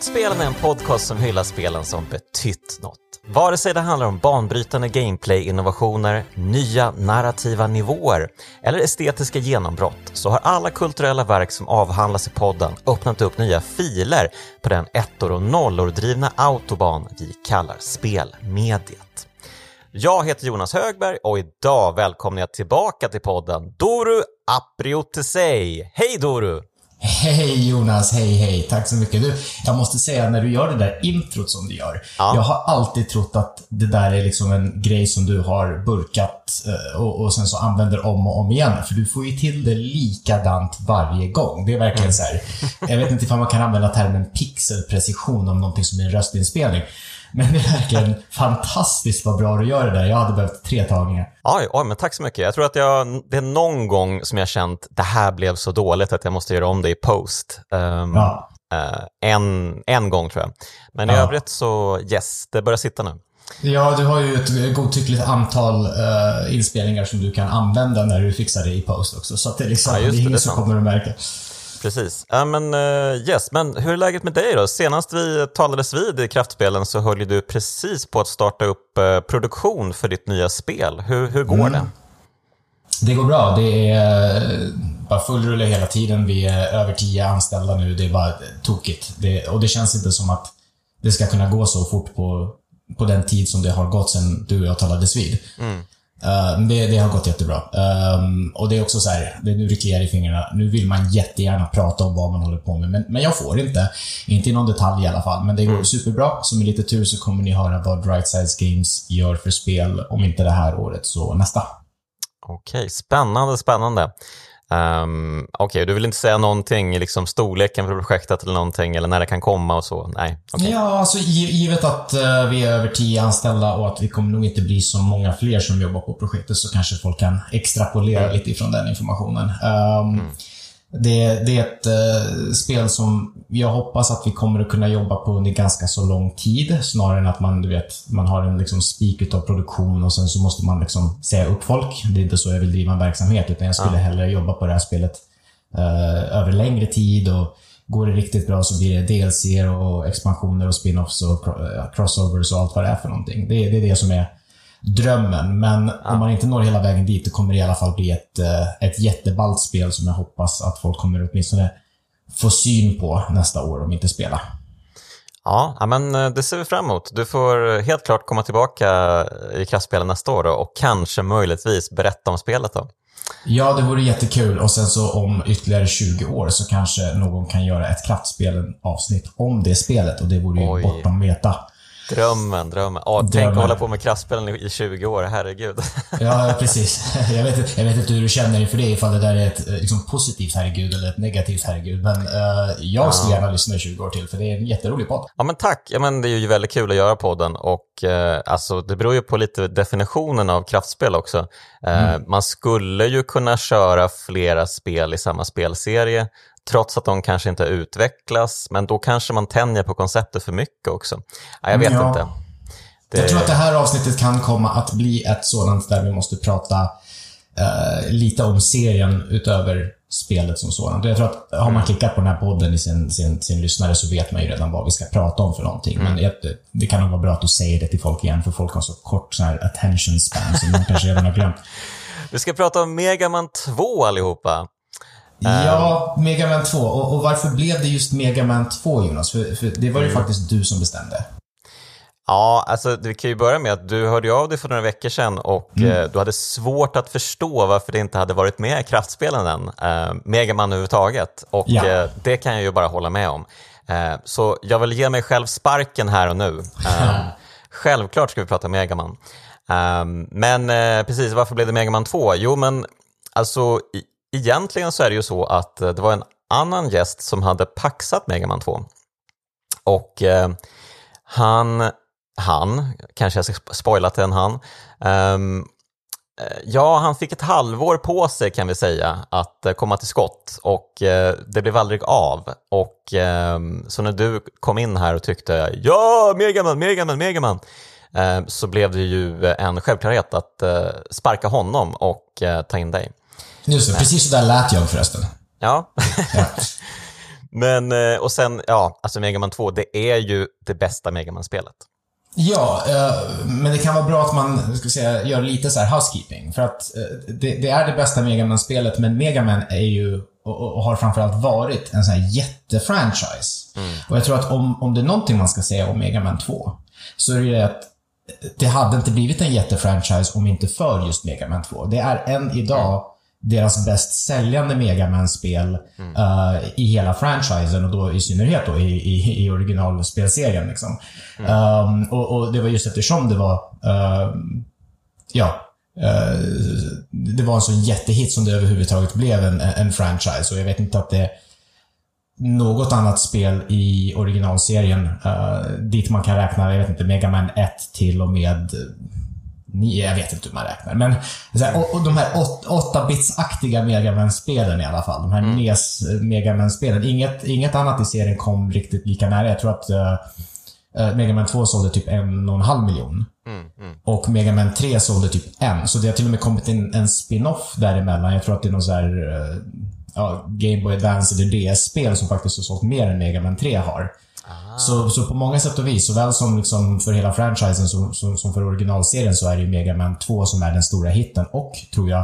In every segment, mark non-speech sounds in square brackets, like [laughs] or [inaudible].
Kraftspelen är en podcast som hyllar spelen som betytt något. Vare sig det handlar om banbrytande gameplay-innovationer, nya narrativa nivåer eller estetiska genombrott så har alla kulturella verk som avhandlas i podden öppnat upp nya filer på den ettor och nollor drivna autobahn vi kallar spelmediet. Jag heter Jonas Högberg och idag välkomnar jag tillbaka till podden Doru Apriotesei. Hej Doru! Hej Jonas, hej hej, tack så mycket. Du, jag måste säga, när du gör det där introt som du gör. Ja. Jag har alltid trott att det där är liksom en grej som du har burkat eh, och, och sen så använder om och om igen. För du får ju till det likadant varje gång. Det är verkligen mm. så här. Jag vet inte ifall man kan använda termen pixelprecision om någonting som är en röstinspelning. Men det är verkligen fantastiskt vad bra du gör det där. Jag hade behövt tre tagningar. Oj, oj, men tack så mycket. Jag tror att jag, det är någon gång som jag känt det här blev så dåligt att jag måste göra om det i post. Um, ja. uh, en, en gång tror jag. Men ja. i övrigt så yes, det börjar sitta nu. Ja, du har ju ett godtyckligt antal uh, inspelningar som du kan använda när du fixar det i post också. Så att det, liksom, ja, det, det är ingen som kommer att märka. Precis. Ja, men, uh, yes. men hur är läget med dig då? Senast vi talades vid i Kraftspelen så höll du precis på att starta upp uh, produktion för ditt nya spel. Hur, hur går mm. det? Det går bra. Det är bara full rulle hela tiden. Vi är över tio anställda nu. Det är bara tokigt. Det, och det känns inte som att det ska kunna gå så fort på, på den tid som det har gått sedan du och jag talades vid. Mm. Uh, det, det, har gått jättebra. Um, och det är också så här, det nu rycker jag i fingrarna. Nu vill man jättegärna prata om vad man håller på med, men, men jag får inte. Inte i någon detalj i alla fall, men det går mm. superbra. Så med lite tur så kommer ni höra vad Right Size Games gör för spel, om inte det här året så nästa. Okej, spännande, spännande. Um, Okej, okay, du vill inte säga någonting, liksom storleken för projektet eller någonting, eller när det kan komma och så? Nej. Okay. Ja, alltså givet att uh, vi är över tio anställda och att vi kommer nog inte bli så många fler som jobbar på projektet så kanske folk kan extrapolera mm. lite ifrån den informationen. Um, mm. Det, det, är ett uh, spel som jag hoppas att vi kommer att kunna jobba på under ganska så lång tid. Snarare än att man, du vet, man har en liksom spik av produktion och sen så måste man liksom säga upp folk. Det är inte så jag vill driva en verksamhet, utan jag skulle ja. hellre jobba på det här spelet uh, över längre tid. och Går det riktigt bra så blir det DLC och expansioner och spin-offs och crossovers och allt vad det är för någonting. Det, det är det som är drömmen. Men ja. om man inte når hela vägen dit, då kommer det i alla fall bli ett, eh, ett jätteballt spel som jag hoppas att folk kommer åtminstone få syn på nästa år, om inte spela. Ja, men eh, det ser vi fram emot. Du får helt klart komma tillbaka i kraftspelen nästa år och kanske möjligtvis berätta om spelet då. Ja, det vore jättekul. Och sen så om ytterligare 20 år så kanske någon kan göra ett kraftspelen avsnitt om det spelet och det vore ju Oj. bortom meta. Drömmen, drömmen. Åh, drömmen. Tänk att hålla på med kraftspelen i 20 år, herregud. Ja, precis. [laughs] Jag vet, jag vet inte hur du känner inför det, ifall det där är ett liksom, positivt herregud eller ett negativt herregud. Men uh, jag skulle gärna lyssna i 20 år till, för det är en jätterolig podd. Ja, men tack. Ja, men det är ju väldigt kul att göra podden och uh, alltså, det beror ju på lite definitionen av kraftspel också. Uh, mm. Man skulle ju kunna köra flera spel i samma spelserie trots att de kanske inte utvecklas, men då kanske man tänjer på konceptet för mycket också. Ja, jag vet ja. inte. Det... Jag tror att det här avsnittet kan komma att bli ett sådant där vi måste prata uh, lite om serien utöver spelet som sådant. Jag tror att har man mm. klickat på den här podden i sin, sin, sin lyssnare så vet man ju redan vad vi ska prata om för någonting. Mm. Men det, det kan nog vara bra att du säger det till folk igen, för folk har så kort sån här attention span som de kanske redan har glömt. [laughs] Vi ska prata om Megaman 2 allihopa. Ja, Mega Man 2. Och, och, varför blev det just Mega Man 2, Jonas? För, för det var ju mm. faktiskt du som bestämde. Ja, alltså vi kan ju börja med att du hörde av dig för några veckor sedan och mm. eh, du hade svårt att förstå varför det inte hade varit med i kraftspelen än, eh, Megaman överhuvudtaget. Och ja. eh, det kan jag ju bara hålla med om. Eh, så jag vill ge mig själv sparken här och nu. Eh, [laughs] självklart ska vi prata Megaman. Eh, men precis, varför blev det Megaman 2? Jo, men alltså egentligen så är det ju så att eh, det var en annan gäst som hade paxat Megaman 2. Och eh, han, han, kanske jag ska spoila till en han, um, Ja, han fick ett halvår på sig kan vi säga att eh, komma till skott och eh, det blev aldrig av. Och eh, Så när du kom in här och tyckte ja, Megaman, Megaman, Megaman eh, så blev det ju en självklarhet att sparka honom och ta in dig. Just det, precis så där lät jag förresten. Ja. ja. [laughs] Men, eh, och sen, ja, alltså Mega Man 2, det är ju det bästa Mega Man-spelet. Ja, eh, men det kan vara bra att man ska säga, gör lite så här housekeeping. För att eh, det, det är det bästa Mega man spelet men Mega Man är ju, och, och har framförallt varit, en sån här jättefranchise. Mm. Och jag tror att om, om det är någonting man ska säga om Mega Man 2, så är det ju att det hade inte blivit en jättefranchise om inte för just Mega Man 2. Det är än idag deras bäst säljande Megaman-spel mm. uh, i hela franchisen och då i synnerhet då i, i, i originalspelserien. Liksom. Mm. Um, och, och, det var just eftersom det var, uh, ja, uh, det var en sån jättehit som det överhuvudtaget blev en, en franchise. Och jag vet inte att det något annat spel i originalserien dit man kan räkna, jag vet inte, Mega Man 1 till och med nio, jag vet inte hur man räknar. Men här, och, och, de här 8-bitsaktiga Megaman-spelen i alla fall. De här mm. NES Megaman-spelen. Inget, inget annat i serien kom riktigt lika nära. Jag tror att uh, Megaman 2 sålde typ en och en halv miljon. Mm, mm. Och Megaman 3 sålde typ en. Så det har till och med kommit in en spin-off däremellan. Jag tror att det är någon så här, uh, ja, Game Boy Advance eller DS-spel som faktiskt har sålt mer än Megaman 3 har. Så, så på många sätt och vis, såväl som liksom för hela franchisen som, som, som för originalserien, så är det ju Mega Man 2 som är den stora hitten. Och, tror jag,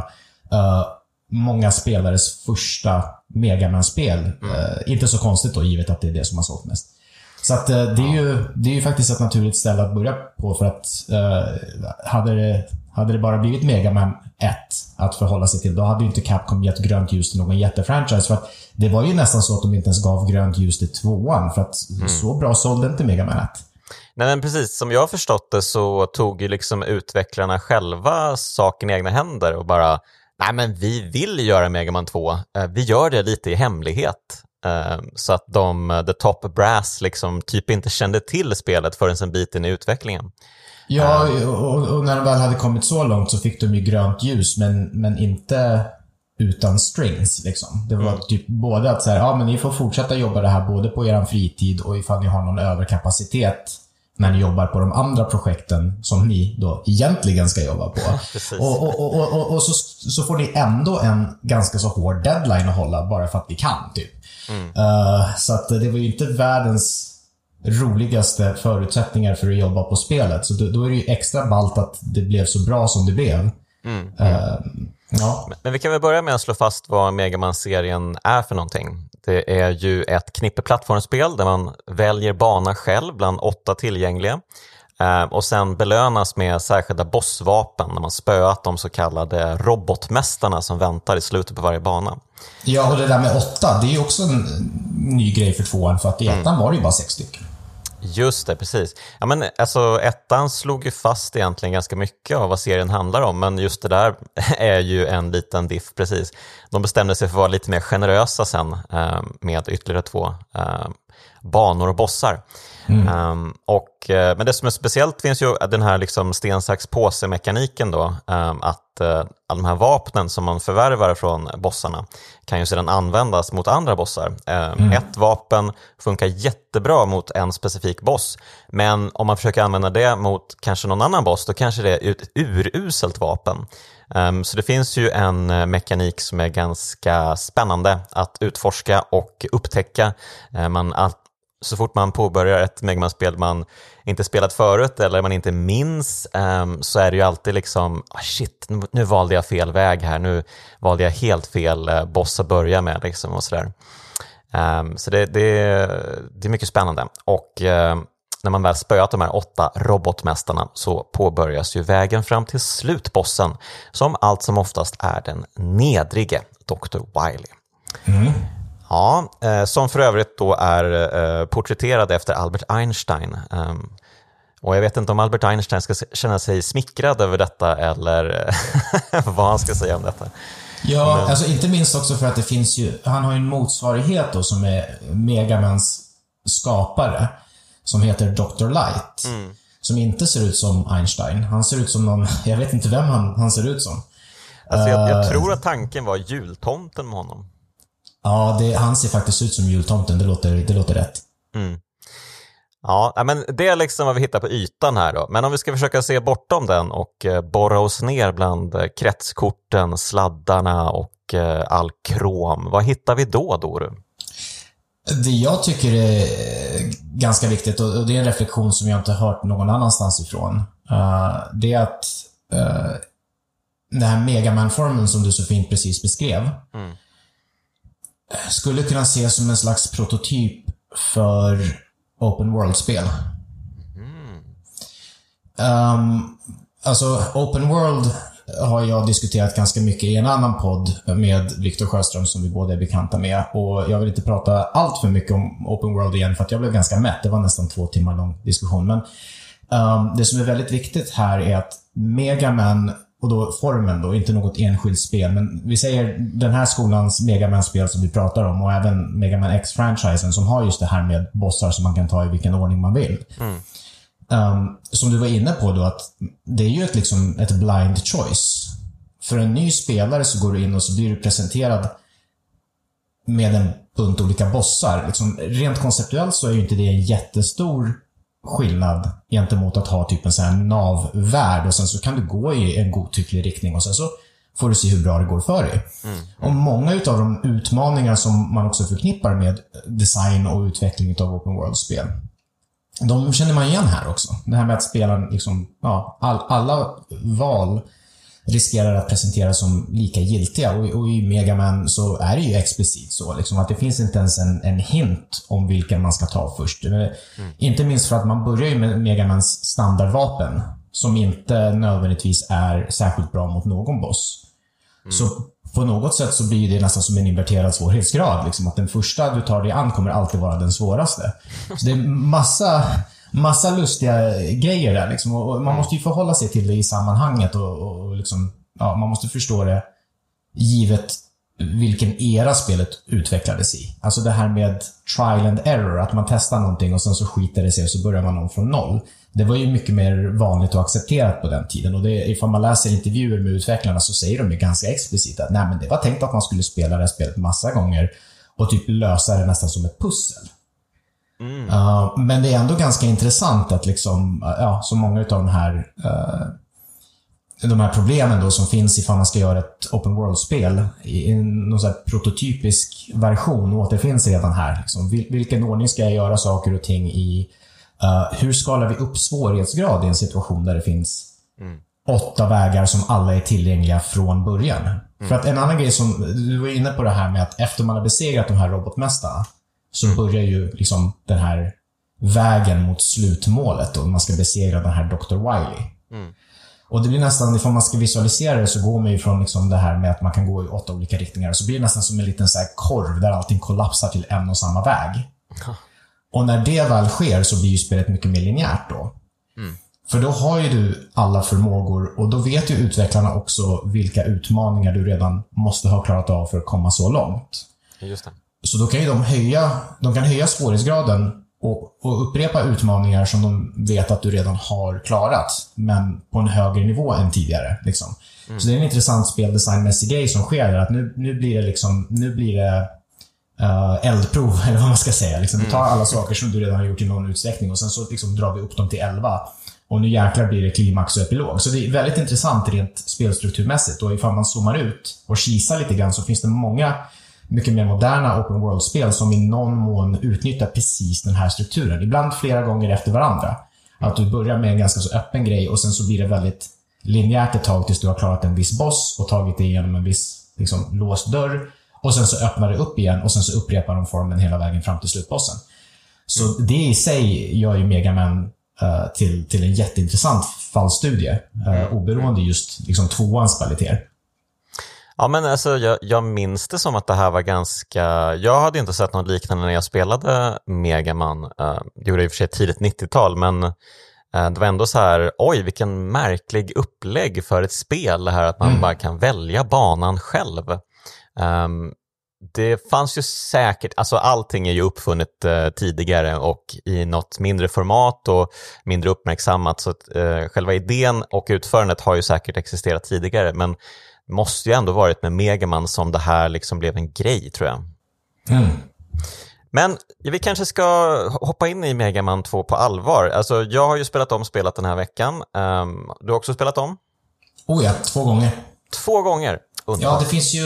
uh, många spelares första Mega Man-spel. Mm. Uh, inte så konstigt då, givet att det är det som har sålt mest. Så att, uh, det, är ju, det är ju faktiskt ett naturligt ställe att börja på för att hade det hade det bara blivit Mega Man 1 att förhålla sig till, då hade ju inte Capcom gett grönt ljus till någon jättefranchise. För att det var ju nästan så att de inte ens gav grönt ljus till tvåan, för att mm. så bra sålde inte Mega Man 1. Nej, men precis. Som jag har förstått det så tog ju liksom utvecklarna själva saken i egna händer och bara, nej men vi vill göra Mega Man 2. Eh, vi gör det lite i hemlighet. Eh, så att de, the top brass, liksom typ inte kände till spelet förrän en bit in i utvecklingen. Ja, och, och, när de väl hade kommit så långt så fick de ju grönt ljus, men, men inte utan strings. Liksom. Det var mm. typ både att så ja men ni får fortsätta jobba det här både på er fritid och ifall ni har någon överkapacitet när ni jobbar på de andra projekten som ni då egentligen ska jobba på. [laughs] och, och, och, och, och så, så får ni ändå en ganska så hård deadline att hålla bara för att ni kan. typ. Mm. Uh, så att det var ju inte världens roligaste förutsättningar för att jobba på spelet. Så då, då är det ju extra ballt att det blev så bra som det blev. Mm. Uh, ja. Men vi kan väl börja med att slå fast vad Megaman-serien är för någonting. Det är ju ett knippe plattformsspel där man väljer bana själv bland åtta tillgängliga och sen belönas med särskilda bossvapen när man spöat de så kallade robotmästarna som väntar i slutet på varje bana. Ja, och det där med åtta, det är ju också en ny grej för tvåan, för att i ettan mm. var det ju bara sex stycken. Just det, precis. Ja, men, alltså, ettan slog ju fast egentligen ganska mycket av vad serien handlar om, men just det där [laughs] är ju en liten diff, precis. De bestämde sig för att vara lite mer generösa sen eh, med ytterligare två eh, banor och bossar. Mm. Um, och, eh, men det som är speciellt finns ju den här liksom sten, sax, påse-mekaniken då, um, att uh, alla de här vapnen som man förvärvar från bossarna kan ju sedan användas mot andra bossar. Um, mm. Ett vapen funkar jättebra mot en specifik boss, men om man försöker använda det mot kanske någon annan boss, då kanske det är ett uruselt vapen. Um, så det finns ju en uh, mekanik som är ganska spännande att utforska och upptäcka. Uh, man så fort man påbörjar ett Megaman-spel man inte spelat förut eller man inte minns um, så är det ju alltid liksom oh shit, nu, nu, valde jag fel väg här, nu valde jag helt fel uh, boss att börja med liksom och sådär. Um, så det, det, det är mycket spännande och uh, när man väl spöat de här åtta robotmästarna så påbörjas ju vägen fram till slutbossen som allt som oftast är den nedrige Dr. Wiley. Mm. Ja, eh, som för övrigt då är eh, porträtterad efter Albert Einstein. Um, och jag vet inte om Albert Einstein ska känna sig smickrad över detta eller [laughs] vad han ska säga om detta. Ja, Men... alltså inte minst också för att det finns ju, han har ju en motsvarighet då som är Megamans skapare, som heter Dr. Light. Mm. Som inte ser ut som Einstein. Han ser ut som någon, [laughs] jag vet inte vem han, han ser ut som. Alltså jag, jag uh, tror att tanken var jultomten med honom. Ja, det, han ser faktiskt ut som jultomten. Det låter, det låter rätt. Mm. Ja, men det är liksom vad vi hittar på ytan här då. Men om vi ska försöka se bortom den och eh, borra oss ner bland eh, kretskorten, sladdarna och eh, all krom. Vad hittar vi då, Doru? Det jag tycker är ganska viktigt, och det är en reflektion som jag inte har hört någon annanstans ifrån, det är att den här Megaman-formen som du så fint precis beskrev, mm skulle kunna ses som en slags prototyp för open world-spel. Mm. Um, alltså, open world har jag diskuterat ganska mycket i en annan podd med Viktor Sjöström som vi båda är bekanta med. Och Jag vill inte prata allt för mycket om Open World igen för att jag blev ganska mätt. Det var nästan två timmar lång diskussion. Men um, det som är väldigt viktigt här är att Megaman och då formen då, inte något enskilt spel. Men vi säger den här skolans Megaman-spel som vi pratar om och även Megaman X-franchisen som har just det här med bossar som man kan ta i vilken ordning man vill. Mm. Um, som du var inne på då, att det är ju ett, liksom, ett blind choice. För en ny spelare så går du in och så blir du presenterad med en bunt olika bossar. Liksom, rent konceptuellt så är ju inte det en jättestor skillnad gentemot att ha typ en sån här nav-värld och sen så kan du gå i en godtycklig riktning och sen så får du se hur bra det går för dig. Mm. Och många utav de utmaningar som man också förknippar med design och utveckling av open world-spel de känner man igen här också. Det här med att spela liksom, ja, all, alla val riskerar att presenteras som lika giltiga. Och, och i Megaman så är det ju explicit så. Liksom, att det finns inte ens en, en hint om vilken man ska ta först. Mm. Inte minst för att man börjar ju med Megamans standardvapen. Som inte nödvändigtvis är särskilt bra mot någon boss. Mm. Så på något sätt så blir det nästan som en inverterad svårighetsgrad. Liksom, att den första du tar dig an kommer alltid vara den svåraste. Så det är massa, massa lustiga grejer där. Liksom, och man måste ju förhålla sig till det i sammanhanget och, och liksom, ja, man måste förstå det givet vilken era spelet utvecklades i. Alltså det här med trial and error, att man testar någonting och sen så skiter det sig och så börjar man om från noll. Det var ju mycket mer vanligt och accepterat på den tiden. Och det, ifall man läser intervjuer med utvecklarna så säger de ju ganska explicit att Nej, men det var tänkt att man skulle spela det här spelet massa gånger och typ lösa det nästan som ett pussel. Mm. Uh, men det är ändå ganska intressant att liksom, uh, ja, så många av de här uh, de här problemen då som finns ifall man ska göra ett open world-spel i någon sån prototypisk version återfinns redan här. Liksom, vilken ordning ska jag göra saker och ting i? Hur skalar vi upp svårighetsgrad i en situation där det finns mm. åtta vägar som alla är tillgängliga från början? Mm. För att en annan grej som, du var inne på det här med att efter man har besegrat de här robotmästarna så mm. börjar ju liksom den här vägen mot slutmålet och man ska besegra den här Dr. Wiley. Mm. Och det blir nästan, ifall man ska visualisera det, så går man ju från liksom det här med att man kan gå i åtta olika riktningar. Så blir det nästan som en liten så korv där allting kollapsar till en och samma väg. Och när det väl sker så blir ju spelet mycket mer linjärt då. Mm. För då har ju du alla förmågor och då vet ju utvecklarna också vilka utmaningar du redan måste ha klarat av för att komma så långt. Just det. Så då kan ju de höja, de kan höja svårighetsgraden och, och, upprepa utmaningar som de vet att du redan har klarat, men på en högre nivå än tidigare. Liksom. Mm. Så det är en intressant speldesignmässig grej som sker. Att nu, nu blir det liksom, nu blir det uh, eldprov, [laughs] eller vad man ska säga. Liksom, vi tar mm. alla saker som du redan har gjort i någon utsträckning och sen så liksom drar vi upp dem till 11. Och nu jäklar blir det klimax och epilog. Så det är väldigt intressant rent spelstrukturmässigt. Och ifall man zoomar ut och kisar lite grann så finns det många mycket mer moderna open world-spel som i någon mån utnyttjar precis den här strukturen. Ibland flera gånger efter varandra. Att du börjar med en ganska så öppen grej och sen så blir det väldigt linjärt ett tag tills du har klarat en viss boss och tagit dig igenom en viss liksom, låst dörr. Och sen så öppnar det upp igen och sen så upprepar de formen hela vägen fram till slutbossen. Så mm. det i sig gör ju Megaman uh, till, till en jätteintressant fallstudie. Uh, oberoende just liksom, tvåans kvaliteter. Ja, men alltså, jag, jag minns det som att det här var ganska... Jag hade inte sett något liknande när jag spelade Megaman. Uh, det gjorde jag i och för sig tidigt 90-tal, men uh, det var ändå så här, oj vilken märklig upplägg för ett spel, det här att man mm. bara kan välja banan själv. Um, det fanns ju säkert, alltså allting är ju uppfunnet uh, tidigare och i något mindre format och mindre uppmärksammat, så att, själva idén och utförandet har ju säkert existerat tidigare, men måste ju ändå varit med Megaman som det här liksom blev en grej, tror jag. Mm. Men vi kanske ska hoppa in i Megaman 2 på allvar. Alltså, jag har ju spelat om spelat den här veckan. Um, du har också spelat om? Oh ja, två gånger. Två gånger? Ja, det finns ju,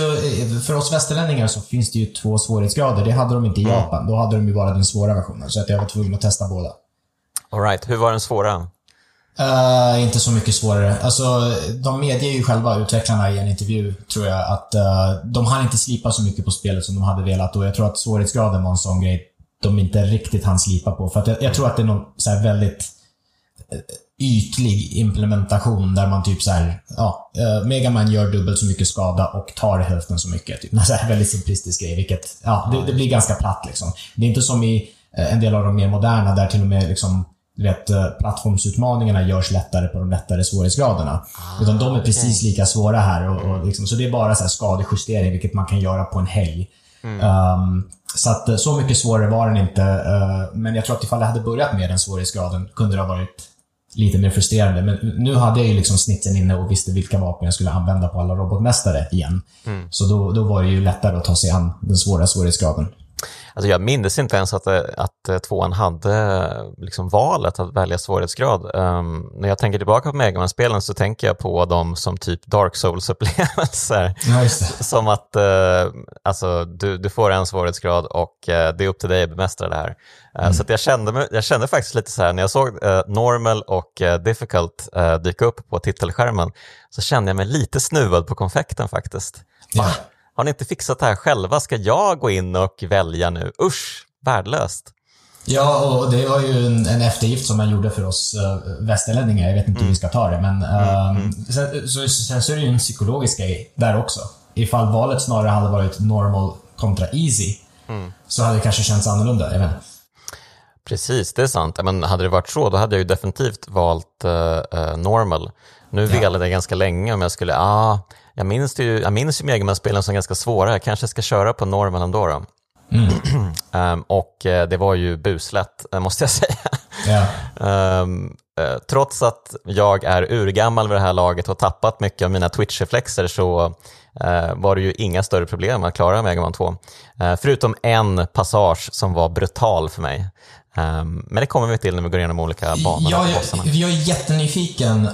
för oss västerlänningar så finns det ju två svårighetsgrader. Det hade de inte i mm. Japan. Då hade de ju bara den svåra versionen. Så att jag var tvungen att testa båda. Alright, hur var den svåra? Uh, inte så mycket svårare. Alltså, de medger ju själva, utvecklarna, i en intervju, tror jag, att uh, de hann inte slipa så mycket på spelet som de hade velat. Och jag tror att svårighetsgraden var en sån grej de inte riktigt hann slipa på. För att jag, jag tror att det är någon så väldigt eh, ytlig implementation där man typ så här, ja, uh, Megaman gör dubbelt så mycket skada och tar hälften så mycket. Typ. En så här väldigt simplistisk grej, vilket, ja, det, det, blir ganska platt liksom. Det är inte som i en del av de mer moderna där till och med liksom vet, eh, plattformsutmaningarna görs lättare på de lättare svårighetsgraderna. Ah, Utan de är precis lika svåra här. Och, och liksom, så det är bara så här skadejustering, vilket man kan göra på en helg. Mm. Um, så att eh, så mycket svårare var den inte. Uh, men jag tror att ifall det hade börjat med den svårighetsgraden kunde det ha varit lite mer frustrerande. Men nu hade jag ju liksom snitsen inne och visste vilka vapen jag skulle använda på alla robotmästare igen. Mm. Så då, då var det ju lättare att ta sig an den svåra svårighetsgraden. Alltså jag minns inte ens att, att eh, tvåan hade liksom valet att välja svårighetsgrad. Um, när jag tänker tillbaka på Megaman-spelen så tänker jag på dem som typ Dark Souls-upplevelser. Ja, [laughs] som att uh, alltså, du, du får en svårighetsgrad och uh, det är upp till dig att bemästra det här. Uh, mm. Så jag, kände, jag kände faktiskt lite så här, när jag såg normal och difficult dyka upp på titelskärmen så kände jag mig lite snuvad på konfekten faktiskt. Ja. Har ni inte fixat det här själva? Ska jag gå in och välja nu? Usch, värdelöst. Ja, och det var ju en, en eftergift som man gjorde för oss uh, västerlänningar. Jag vet inte mm. hur vi ska ta det, men uh, mm. sen, så, sen så är det ju en psykologisk grej där också. Ifall valet snarare hade varit normal kontra easy, mm. så hade det kanske känts annorlunda. Jag vet Precis, det är sant. Men hade det varit så, då hade jag ju definitivt valt uh, normal. Nu ja. velade jag ganska länge om jag skulle, ah, jag minns ju, jag minns ju Megaman-spelen som ganska svåra. Jag kanske ska köra på normen ändå då. Mm. um, [clears throat] och uh, det var ju buslätt, uh, måste jag [laughs] säga. Yeah. Um, uh, trots att jag är urgammal vid det här laget och tappat mycket av mina Twitch-reflexer så var det ju inga större problem att klara Megaman 2. förutom en passage som var brutal för mig. Um, men det kommer vi till när vi går igenom olika banor. Jag, jag, jag är jättenyfiken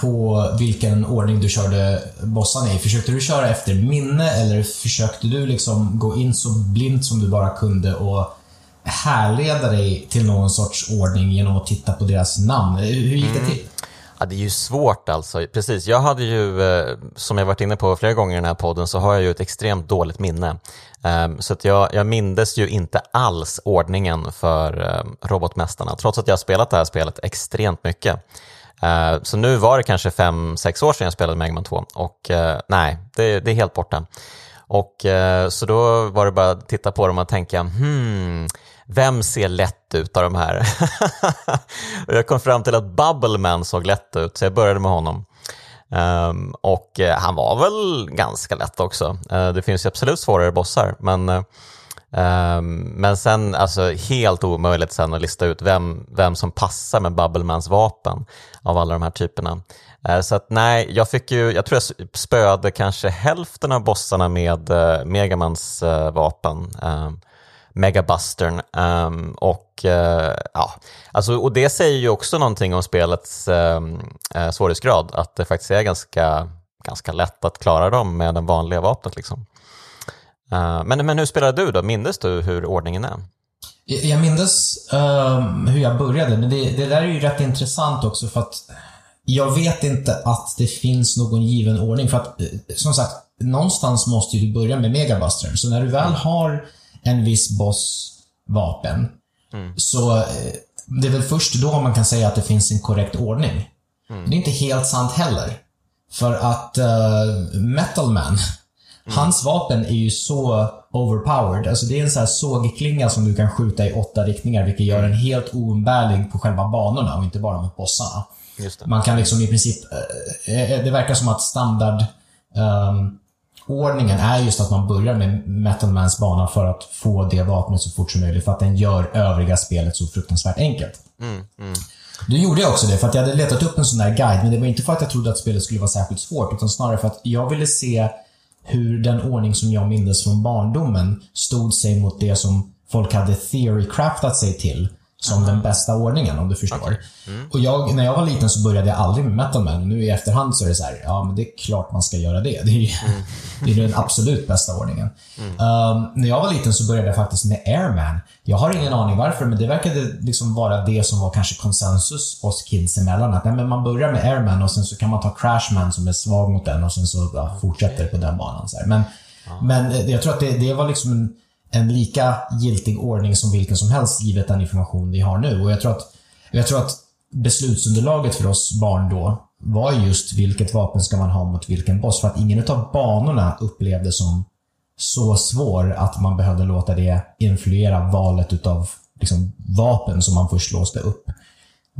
på vilken ordning du körde bossarna i. Försökte du köra efter minne eller försökte du liksom gå in så blint som du bara kunde och härleda dig till någon sorts ordning genom att titta på deras namn? Hur gick det mm. till? Ja, det är ju svårt alltså. Precis, jag hade ju, eh, som jag varit inne på flera gånger i den här podden, så har jag ju ett extremt dåligt minne. Ehm, så att jag, jag mindes ju inte alls ordningen för ehm, robotmästarna, trots att jag har spelat det här spelet extremt mycket. Eh, så nu var det kanske fem, sex år sedan jag spelade Mega Man 2 och eh, nej, det, det, är helt borta. Och eh, så då var det bara att titta på dem och tänka, hmm, vem ser lätt ut av de här? [laughs] jag kom fram till att Bubbleman såg lätt ut, så jag började med honom. Um, och han var väl ganska lätt också. det finns ju absolut svårare bossar, men Um, men sen, alltså helt omöjligt sen att lista ut vem, vem som passar med Bubblemans vapen av alla de här typerna. Uh, så att nej, jag fick ju, jag tror jag spöade kanske hälften av bossarna med eh, uh, Megamans uh, eh, vapen. Ehm, um, Megabustern. Um, och, uh, ja, alltså, och det säger ju också någonting om spelets um, uh, svårighetsgrad, att det faktiskt är ganska, ganska lätt att klara dem med den vanliga vapnet. Liksom. Uh, men, men hur spelade du då? Mindes du hur ordningen är? Jag mindes uh, hur jag började, men det, det där är ju rätt intressant också för att jag vet inte att det finns någon given ordning. För att, eh, som sagt, någonstans måste du börja med Megabustern. Så när du väl har en viss boss vapen, mm. så eh, det är väl först då man kan säga att det finns en korrekt ordning. Mm. Det är inte helt sant heller. För att uh, Metal Man Mm. Hans vapen är ju så overpowered. Alltså det är en sån här sågklinga som du kan skjuta i åtta riktningar, vilket gör den helt oumbärlig på själva banorna och inte bara mot bossarna. Man kan liksom i princip... Eh, eh, det verkar som att standard... Um, ordningen är just att man börjar med Metalmans bana för att få det vapnet så fort som möjligt, för att den gör övriga spelet så fruktansvärt enkelt. Mm, mm. Då gjorde jag också det, för att jag hade letat upp en sån där guide, men det var inte för att jag trodde att spelet skulle vara särskilt svårt, utan snarare för att jag ville se hur den ordning som jag mindes från barndomen stod sig mot det som folk hade “theorycraftat” sig till som den bästa ordningen, om du förstår. Okay. Mm. Och jag, när jag var liten så började jag aldrig med Metal Man. Nu i efterhand så är det så här, ja men det är klart man ska göra det. Det är ju mm. [laughs] det är den absolut bästa ordningen. Mm. Um, när jag var liten så började jag faktiskt med Airman. Jag har ingen aning varför, men det verkade liksom vara det som var kanske konsensus oss kids emellan. Att nej, men man börjar med Airman och sen så kan man ta Crashman som är svag mot den och sen så ja, fortsätter på den banan. Så här. Men, men eh, jag tror att det, det var liksom en en lika giltig ordning som vilken som helst givet den information vi har nu. Och jag tror att, jag tror att beslutsunderlaget för oss barn då var just vilket vapen ska man ha mot vilken boss. För att ingen av banorna upplevdes som så svår att man behövde låta det influera valet utav liksom, vapen som man först låste upp.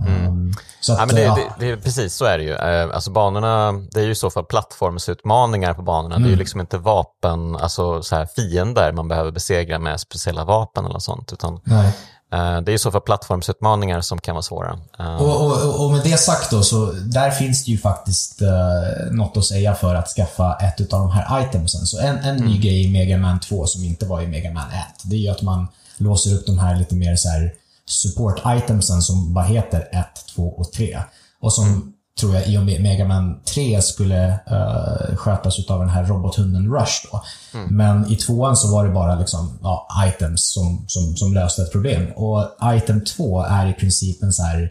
Mm. Um, så att, ja, men det, det, det, precis så är det ju. Eh, alltså banorna, det är ju i så fall plattformsutmaningar på banorna. Mm. Det är ju mm. liksom inte vapen, alltså så här fiender man behöver besegra med speciella vapen eller sånt. Utan Nej. Eh, det är i så fall plattformsutmaningar som kan vara svåra. Eh, och, och, och, med det sagt då, så där finns det ju faktiskt uh, något att säga för att skaffa ett av de här itemsen. Så en, en mm. ny grej i Mega Man 2 som inte var i Mega Man 1, det är ju att man låser upp de här lite mer så här support-itemsen som bara heter 1, 2 och 3. Och som mm. tror jag i och med Mega Man 3 skulle uh, skötas av den här robothunden Rush. Då. Mm. Men i tvåan så var det bara liksom, ja, items som, som, som löste ett problem. Och item 2 är i princip en så här,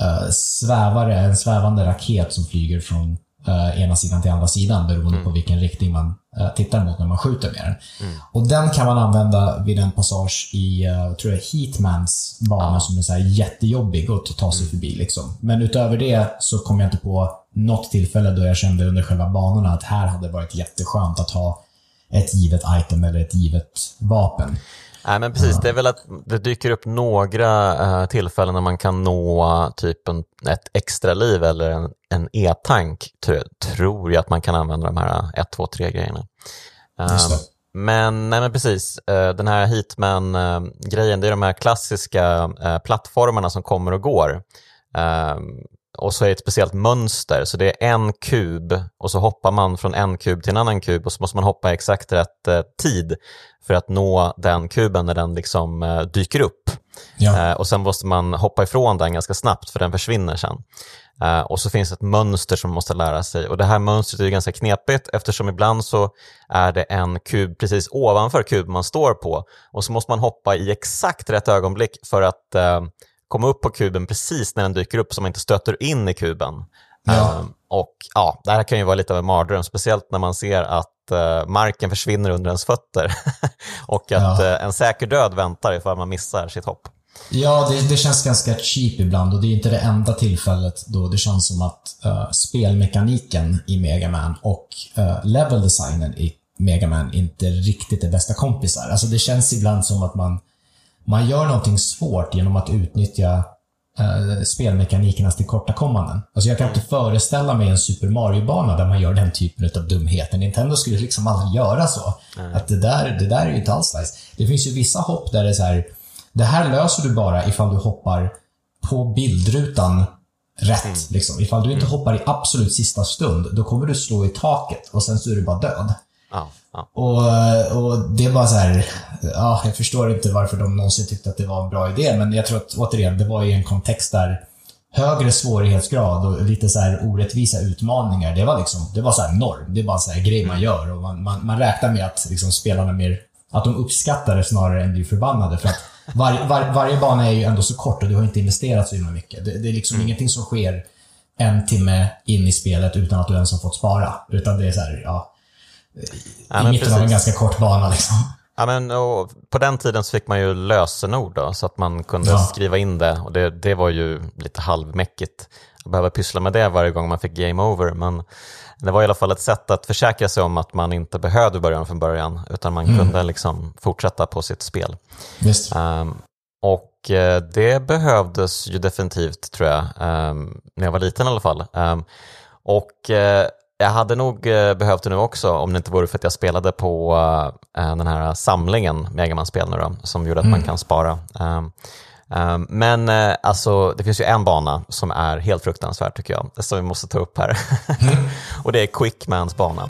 uh, svävare, en svävande raket som flyger från uh, ena sidan till andra sidan beroende mm. på vilken riktning man uh, tittar mot när man skjuter med den. Mm. Och den kan man använda vid en passage i, uh, tror jag, Heatmans bana ah. som är så här jättejobbig att ta sig mm. förbi. Liksom. Men utöver det så kom jag inte på något tillfälle då jag kände under själva banorna att här hade det varit jätteskönt att ha ett givet item eller ett givet vapen. Nej, men precis. Det är väl att det dyker upp några uh, tillfällen när man kan nå typ en, ett extra liv eller en, en e-tank, tror, jag att man kan använda de här 1, 2, 3 grejerna. Um, men, nej, men precis, uh, den här Heatman-grejen, uh, det är de här klassiska plattformarna som kommer och går. Och så är det ett speciellt mönster, så det är en kub och så hoppar man från en kub till en annan kub och så måste man hoppa exakt rätt eh, tid för att nå den kuben när den liksom eh, dyker upp. Ja. Eh, och sen måste man hoppa ifrån den ganska snabbt för den försvinner sen. Uh, och så finns ett mönster som man måste lära sig och det här mönstret är ganska knepigt eftersom ibland så är det en kub precis ovanför kuben man står på och så måste man hoppa i exakt rätt ögonblick för att uh, komma upp på kuben precis när den dyker upp så man inte stöter in i kuben. Ja. Um, och ja, Det här kan ju vara lite av en mardröm, speciellt när man ser att uh, marken försvinner under ens fötter [laughs] och att ja. uh, en säker död väntar ifall man missar sitt hopp. Ja, det, det, känns ganska cheap ibland och det är inte det enda tillfället då det känns som att uh, spelmekaniken i Mega Man och uh, level-designen i Mega Man inte riktigt är bästa kompisar. Alltså det känns ibland som att man man gör någonting svårt genom att utnyttja eh, spelmekanikernas tillkortakommanden. Alltså jag kan inte föreställa mig en Super Mario-bana där man gör den typen av dumheter. Nintendo skulle liksom aldrig göra så. Mm. Att det där, det där är ju inte alls nice. Det finns ju vissa hopp där det är så här, det här löser du bara ifall du hoppar på bildrutan rätt. Mm. Liksom. Ifall du inte mm. hoppar i absolut sista stund, då kommer du slå i taket och sen så är du bara död. Ja, ja. Och, och det är bara så här, ja, jag förstår inte varför de någonsin tyckte att det var en bra idé, men jag tror att återigen, det var i en kontext där högre svårighetsgrad och lite så här orättvisa utmaningar, det var liksom, det var så norm. Det är bara så här grej man gör och man, man, man räknar med att liksom spelarna mer, att de uppskattar det snarare än blir förbannade. För att var, var, varje bana är ju ändå så kort och du har inte investerat så himla mycket. Det, det är liksom mm. ingenting som sker en timme in i spelet utan att du ens har fått spara. Utan det är så här, ja, i mitten av en ganska kort bana. Liksom. Ja, men, på den tiden så fick man ju lösenord då, så att man kunde ja. skriva in det och det, det var ju lite halvmäckigt att behöva pyssla med det varje gång man fick game over. Men det var i alla fall ett sätt att försäkra sig om att man inte behövde börja från början utan man mm. kunde liksom fortsätta på sitt spel. Um, och eh, det behövdes ju definitivt tror jag, um, när jag var liten i alla fall. Um, och uh, jag hade nog eh, behövt det nu också om det inte vore för att jag spelade på eh, eh, den här samlingen Megaman-spel nu då, som gjorde att mm. man kan spara. Ehm, ehm, men alltså, det finns ju en bana som är helt fruktansvärd tycker jag, som vi måste ta upp här. Mm. [laughs] och det är Quickmans bana.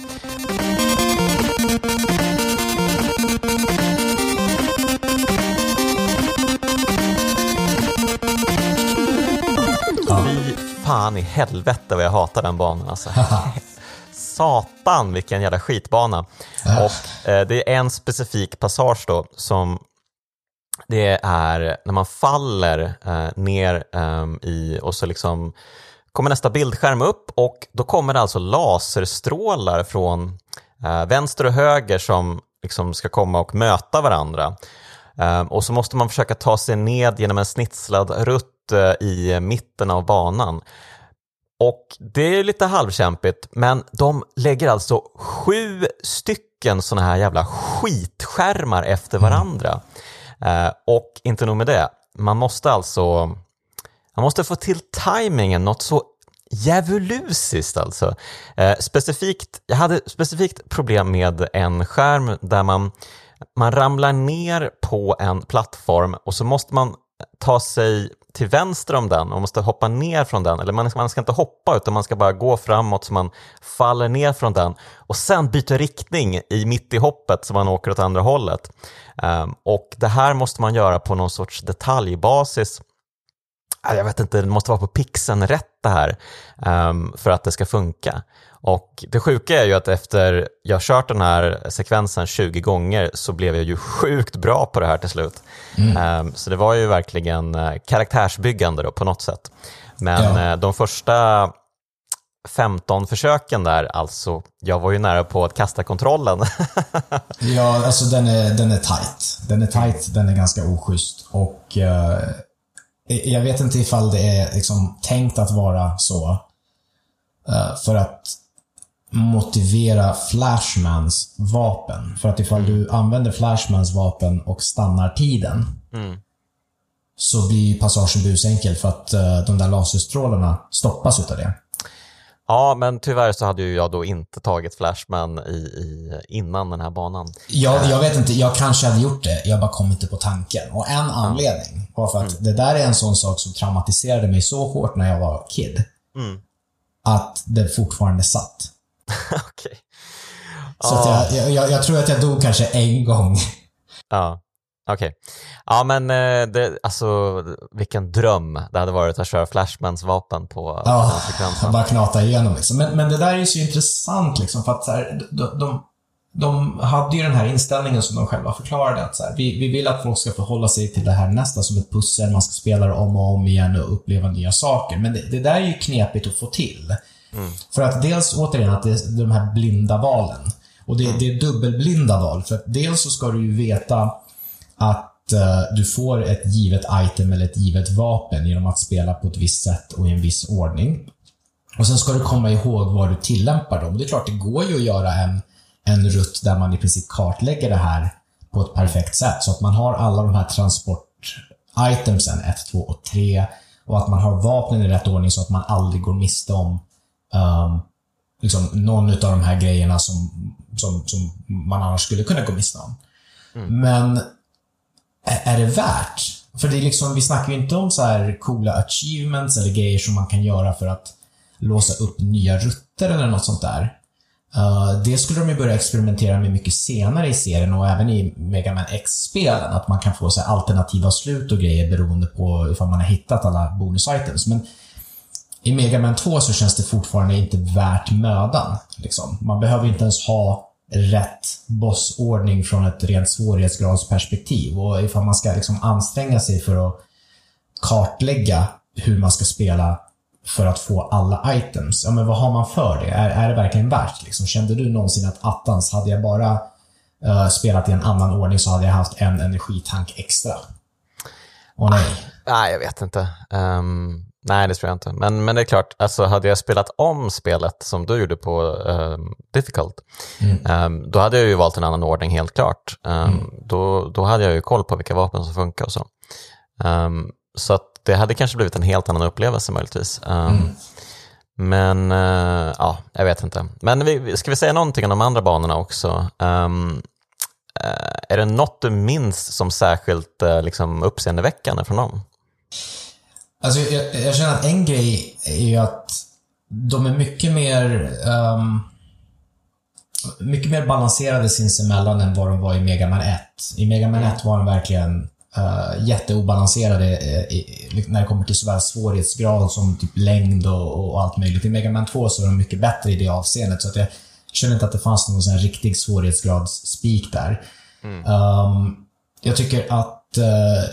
fan i helvete vad jag hatar den banan alltså. [laughs] Satan vilken jävla skitbana. Och eh, det är en specifik passage då som det är när man faller eh, ner eh, i och så liksom kommer nästa bildskärm upp och då kommer det alltså laserstrålar från eh, vänster och höger som liksom ska komma och möta varandra. Eh, och så måste man försöka ta sig ned genom en snitslad rutt eh, i mitten av banan. Och det är lite halvkämpigt, men de lägger alltså sju stycken sådana här jävla skitskärmar efter varandra. Mm. och inte nog med det, man måste alltså man måste få till tajmingen något så djävulusiskt alltså. Eh, specifikt, jag hade specifikt problem med en skärm där man, man ramlar ner på en plattform och så måste man ta sig till vänster om den och måste hoppa ner från den. Eller man ska, man ska inte hoppa utan man ska bara gå framåt så man faller ner från den och sen byta riktning i mitt i hoppet så man åker åt andra hållet. Um, och det här måste man göra på någon sorts detaljbasis jag vet inte, det måste vara på pixeln rätt det här um, för att det ska funka. Och det sjuka är ju att efter jag kört den här sekvensen 20 gånger så blev jag ju sjukt bra på det här till slut. Mm. Um, så det var ju verkligen uh, karaktärsbyggande då på något sätt. Men ja. uh, de första 15 försöken där, alltså jag var ju nära på att kasta kontrollen. [laughs] ja, alltså den är, den är tight. Den är tight, den är ganska oschysst och uh jag vet inte ifall det är liksom tänkt att vara så. Uh, för att motivera Flashmans vapen. För att ifall du använder Flashmans vapen och stannar tiden mm. så blir passagen busenkel för att uh, de där laserstrålarna stoppas utav det. Ja, men tyvärr så hade ju jag då inte tagit Flashman i, i, innan den här banan. Jag, jag vet inte, jag kanske hade gjort det. Jag bara kom inte på tanken. Och en anledning var för att mm. det där är en sån sak som traumatiserade mig så hårt när jag var kid. Mm. Att det fortfarande satt. [laughs] Okej. Så ah. jag, jag, jag, tror att jag dog kanske en gång. Ja. Okej. Okay. Ja, men eh, det, alltså, vilken dröm det hade varit att köra Flashmans vapen på ja, den sekvensen. bara knata igenom liksom. Men, men det där är ju så intressant liksom, för att så här, de, de, de hade ju den här inställningen som de själva förklarade att så här, vi, vi vill att folk ska förhålla sig till det här nästa som ett pussel, man ska spela det om och om igen och uppleva nya saker. Men det, det där är ju knepigt att få till. Mm. För att dels, återigen, att det är de här blinda valen. Och det, mm. det är dubbelblinda val. För att dels så ska du ju veta att uh, du får ett givet item eller ett givet vapen genom att spela på ett visst sätt och i en viss ordning. Och Sen ska du komma ihåg var du tillämpar dem. Det är klart, det går ju att göra en, en rutt där man i princip kartlägger det här på ett perfekt sätt. Så att man har alla de här transport-itemsen, 1, 2 och 3. Och att man har vapnen i rätt ordning så att man aldrig går miste om um, liksom någon av de här grejerna som, som, som man annars skulle kunna gå miste om. Mm. Men är det värt? För det är liksom, vi snackar ju inte om så här coola achievements eller grejer som man kan göra för att låsa upp nya rutter eller något sånt där. Uh, det skulle de ju börja experimentera med mycket senare i serien och även i Mega Man X-spelen. Att man kan få så alternativa slut och grejer beroende på ifall man har hittat alla bonus-items. Men i Mega Man 2 så känns det fortfarande inte värt mödan. Liksom. Man behöver inte ens ha rätt bossordning från ett rent svårighetsgradsperspektiv. Och ifall man ska liksom anstränga sig för att kartlägga hur man ska spela för att få alla items. Ja, men vad har man för det? Är, är det verkligen värt? Liksom, kände du någonsin att attans, hade jag bara uh, spelat i en annan ordning så hade jag haft en energitank extra? Åh nej. Ah, nej, jag vet inte. Um, Nej, det tror jag inte. Men, men det är klart, alltså, hade jag spelat om spelet som du gjorde på um, Difficult, mm. um, då hade jag ju valt en annan ordning helt klart. Um, mm. då, då hade jag ju koll på vilka vapen som funkar och så. så att det hade kanske blivit en helt annan upplevelse möjligtvis. Mm. Men uh, ja, jag vet inte. Men vi, ska vi säga någonting om de andra banorna också? Uh, är det något du minns som särskilt uh, liksom uppseendeväckande från dem? Alltså, jag, jag, känner att en grej är ju att de är mycket mer um, mycket mer balanserade sinsemellan än vad de var i Mega Man 1. I Mega Man 1 var de verkligen uh, jätteobalanserade uh, när det kommer till såväl svårighetsgrad som typ längd och, och, allt möjligt. I Mega Man 2 så är de mycket bättre i det avseendet. Så att jag känner inte att det fanns någon sån riktig svårighetsgradsspik där. Mm. Um, jag tycker att uh,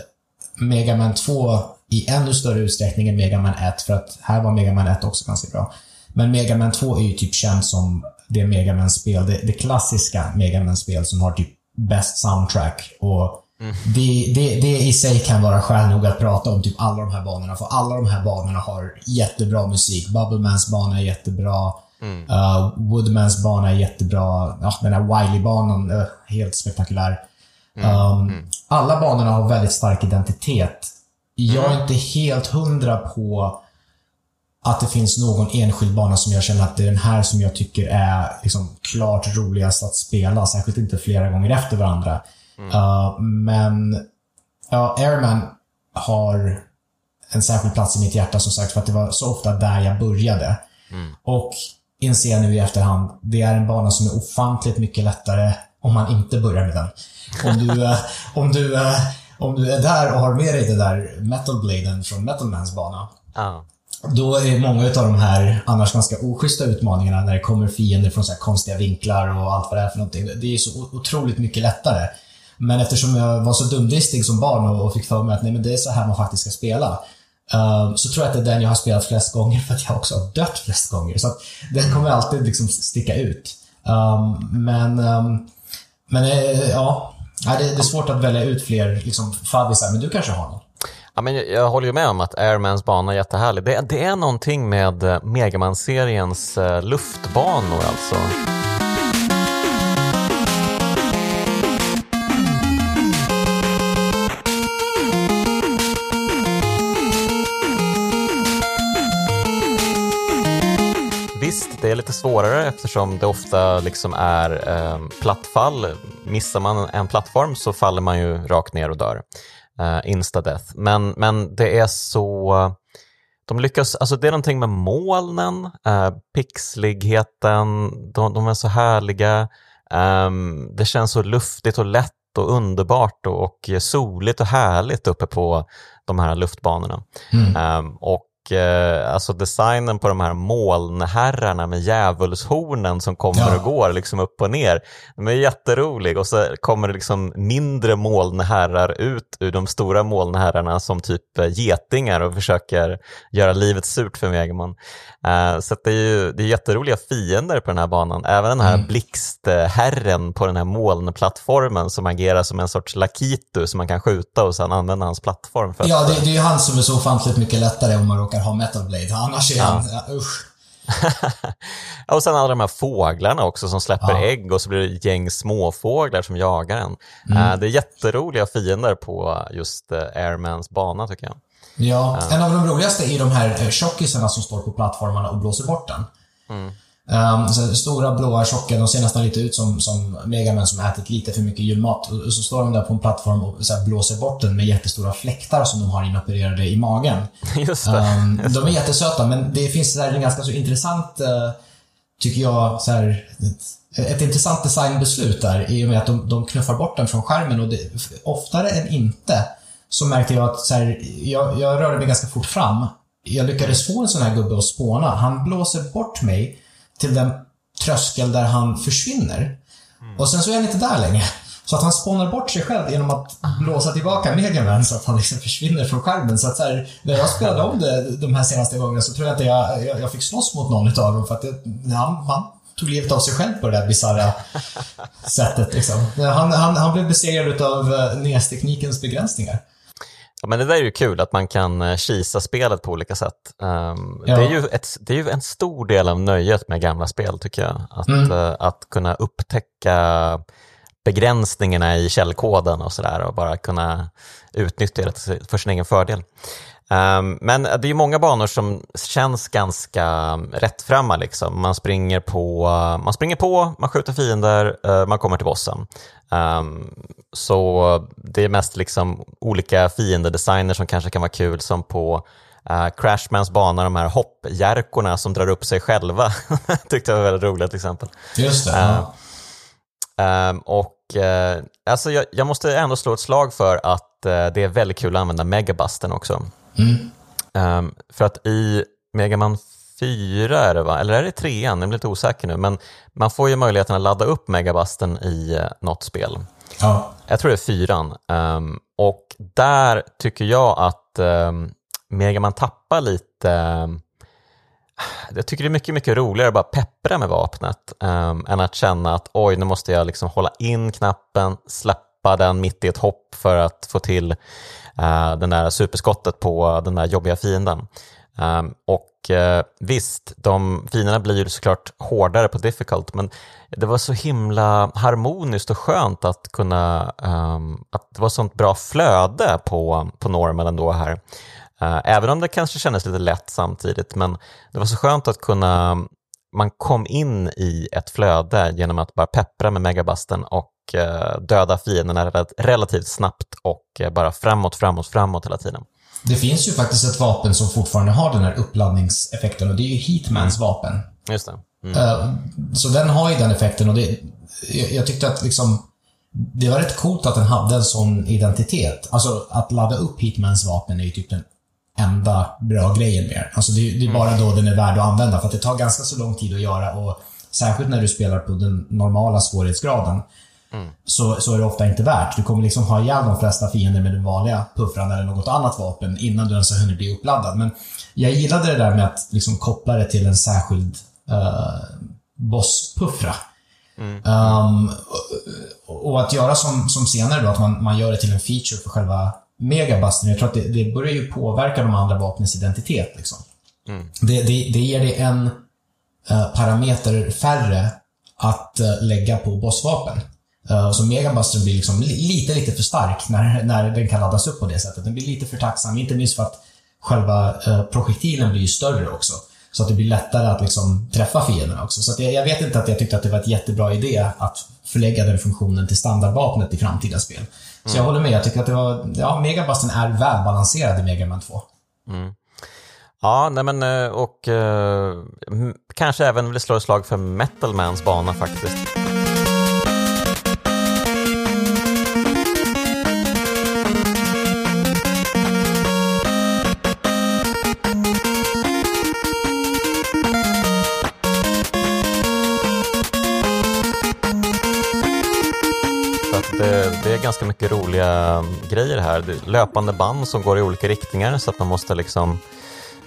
Mega Man 2 i ännu större utsträckning än Mega Man 1, för att här var Mega Man 1 också ganska bra. Men Mega Man 2 är ju typ känt som det Mega Man-spel, det, det, klassiska Mega Man-spel som har typ bäst soundtrack. Och mm. det, det, det i sig kan vara skäl nog att prata om typ alla de här banorna, för alla de här banorna har jättebra musik. Bubblemans bana är jättebra. Mm. Uh, Woodmans bana är jättebra. Ja, den här Wiley-banan, uh, helt spektakulär. Mm. Um, mm. Alla banorna har väldigt stark identitet. Jag är mm. inte helt hundra på att det finns någon enskild bana som jag känner att det är den här som jag tycker är liksom klart roligast att spela. Särskilt inte flera gånger efter varandra. Mm. Uh, men ja, Airman har en särskild plats i mitt hjärta som sagt för att det var så ofta där jag började. Mm. Och inser jag nu i efterhand, det är en bana som är ofantligt mycket lättare om man inte börjar med den. Om du, om du, om du är där och har med dig den där metal bladen från Metalmans bana. Ah då är många av de här annars ganska oschyssta utmaningarna när det kommer fiender från så konstiga vinklar och allt vad det är för någonting. Det är så otroligt mycket lättare. Men eftersom jag var så dumdristig som barn och fick för mig att nej, men det är så här man faktiskt ska spela. Uh, så tror jag att det är den jag har spelat flest gånger för att jag också har dött flest gånger. Så att den kommer alltid liksom sticka ut. Um, men, um, men uh, Nej, det, är svårt att välja ut fler liksom, faddisar, men du kanske har någon? Ja, men jag, jag håller ju med om att Airmans bana är jättehärlig. Det, det är någonting med eh, Megaman-seriens eh, luftbanor alltså. Svårare eftersom det ofta liksom är eh, plattfall. Missar man en plattform så faller man ju rakt ner och dör uh, instadeath. Men, men det är så... De lyckas, alltså det är någonting med molnen, uh, pixligheten, de, de är så härliga. Um, det känns så luftigt och lätt och underbart och, och soligt och härligt uppe på de här luftbanorna. Mm. Um, och eh, alltså designen på de här molnherrarna med djävulshornen som kommer ja. och går liksom upp och ner. De är jätterolig och så kommer det liksom mindre molnherrar ut ur de stora molnherrarna som typ eh, getingar och försöker göra livet surt för Megaman. Eh, så det är ju det är jätteroliga fiender på den här banan. Även den här mm. blixtherren på den här molnplattformen som agerar som en sorts lakitu som man kan skjuta och sedan använda hans plattform. För ja, det, det är ju han som är så ofantligt mycket lättare om man råkar ha Metal Blade. Annars är han, ja, usch. [laughs] och sen alla de här fåglarna också som släpper ja. ägg och så blir det ett gäng småfåglar som jagar en. Mm. Uh, det är jätteroliga fiender på just uh, Airmans bana tycker jag. Ja, uh. en av de roligaste är de här tjockisarna som står på plattformarna och blåser bort den. Mm. Um, så stora blåa tjocka, de ser nästan lite ut som, som megamän som ätit lite för mycket julmat. Och så står de där på en plattform och så blåser bort den med jättestora fläktar som de har inopererade i magen. [laughs] Just det. Um, Just de är jättesöta, men det finns så en ganska så intressant, uh, tycker jag, så här, ett, ett, intressant designbeslut där i och med att de, de knuffar bort den från skärmen och det, oftare än inte så märkte jag att så här, jag, jag rörde mig ganska fort fram. Jag lyckades få en sån här gubbe att spåna. Han blåser bort mig till den tröskel där han försvinner. Mm. Och sen så är han inte där längre. Så att han spånar bort sig själv genom att blåsa tillbaka Megaman så att han liksom försvinner från skärmen. Så att så här, när jag spelade om det de här senaste gångerna så tror jag inte jag, jag, jag fick slåss mot någon av dem för att det, han, han tog livet av sig själv på det där bisarra [laughs] sättet. Liksom. Han, han, han blev besegrad av eh, NES-teknikens begränsningar. Ja, men det där är ju kul att man kan eh, kisa spelet på olika sätt. Um, ja. det, är ju ett, det är ju en stor del av nöjet med gamla spel tycker jag. Att, mm. uh, att kunna upptäcka begränsningarna i källkoden och sådär och bara kunna utnyttja det för sin egen fördel. Um, men det är många banor som känns ganska rättframma. Liksom. Man, springer på, man springer på, man skjuter fiender, uh, man kommer till bossen. Um, så det är mest liksom olika fiendedesigner som kanske kan vara kul, som på uh, Crashmans bana, de här hoppjärkorna som drar upp sig själva. [laughs] tyckte jag var väldigt roligt till exempel. Just det. Uh, um, och uh, alltså jag, jag, måste ändå slå ett slag för att eh, det är väldigt kul att använda megabusten också. Mm. Um, för att i Megaman 4 är det va? Eller är det trean? Jag blir lite osäker nu. Men man får ju möjligheten att ladda upp megabusten i uh, något spel. Ja. Jag tror det är fyran. Um, och där tycker jag att um, Megaman tappar lite um, jag tycker det är mycket, mycket roligare att bara peppra med vapnet um, än att känna att oj, nu måste jag liksom hålla in knappen, släppa den mitt i ett hopp för att få till uh, den där superskottet på den där jobbiga fienden. Um, och uh, visst, de fienderna blir ju såklart hårdare på difficult, men det var så himla harmoniskt och skönt att kunna, um, att det var sånt bra flöde på, på normen ändå här. Uh, även om det kanske kändes lite lätt samtidigt, men det var så skönt att kunna, man kom in i ett flöde genom att bara peppra med megabasten och uh, döda fienderna relativt snabbt och uh, bara framåt, framåt, framåt hela tiden. Det finns ju faktiskt ett vapen som fortfarande har den här uppladdningseffekten och det är ju Heatmans mm. vapen. Just det. Mm. Så den har ju den effekten och det, jag tyckte att liksom det var rätt coolt att den hade en sån identitet. Alltså att ladda upp Hitmans vapen är ju typ den enda bra grejen med Alltså det, det är bara då den är värd att använda, för att det tar ganska så lång tid att göra och särskilt när du spelar på den normala svårighetsgraden mm. så, så är det ofta inte värt. Du kommer liksom ha ihjäl de flesta fiender med den vanliga puffran eller något annat vapen innan du ens har hunnit bli uppladdad. Men jag gillade det där med att liksom koppla det till en särskild uh, bosspuffra. Mm. Um, och, och, att göra som, som senare då, att man, man gör det till en feature för själva megabusten, jag tror att det, det börjar ju påverka de andra vapnens identitet. Liksom. Mm. Det, det, det ger dig en uh, parameter färre att uh, lägga på bossvapen. Uh, så megabusten blir liksom lite, lite för stark när, när den kan laddas upp på det sättet. Den blir lite för tacksam, inte minst för att själva projektilen blir större också. Så att det blir lättare att liksom träffa fienderna också. Så jag, jag, vet inte att jag tyckte att det var ett jättebra idé att förlägga den funktionen till standardvapnet i framtida spel. Så mm. jag håller med. Jag tycker att det var, ja, Megabusten är välbalanserad i Mega Man 2. Mm. Ja, nej men eh, och eh, kanske även vill slå ett slag för Metalmans bana faktiskt. Ganska mycket roliga grejer här. Löpande band som går i olika riktningar så att man måste liksom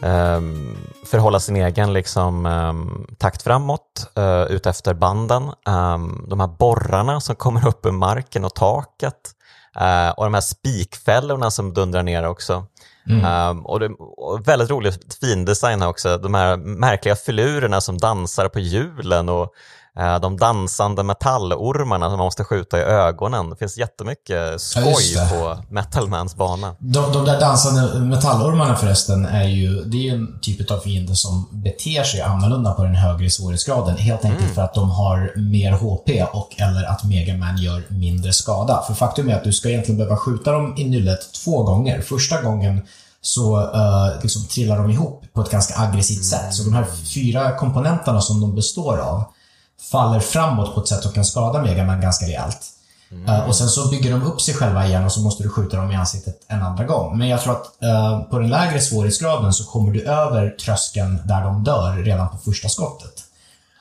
um, förhålla sin egen liksom, um, takt framåt uh, utefter banden. Um, de här borrarna som kommer upp ur marken och taket uh, och de här spikfällorna som dundrar ner också. Mm. Och, det, och väldigt rolig fin design här också, de här märkliga filurerna som dansar på hjulen och de dansande metallormarna som man måste skjuta i ögonen. Det finns jättemycket skoj ja, på Metalmans bana. De, de, där dansande metallormarna förresten är ju, det är ju en typ av fiende som beter sig annorlunda på den högre svårighetsgraden. Helt enkelt mm. för att de har mer HP och eller att Megaman gör mindre skada. För faktum är att du ska egentligen behöva skjuta dem i nyllet två gånger. Första gången så uh, liksom trillar de ihop på ett ganska aggressivt sätt. Så de här fyra komponenterna som de består av faller framåt på ett sätt som kan skada Megaman ganska rejält. Mm. Uh, och sen så bygger de upp sig själva igen och så måste du skjuta dem i ansiktet en andra gång. Men jag tror att uh, på den lägre svårighetsgraden så kommer du över tröskeln där de dör redan på första skottet.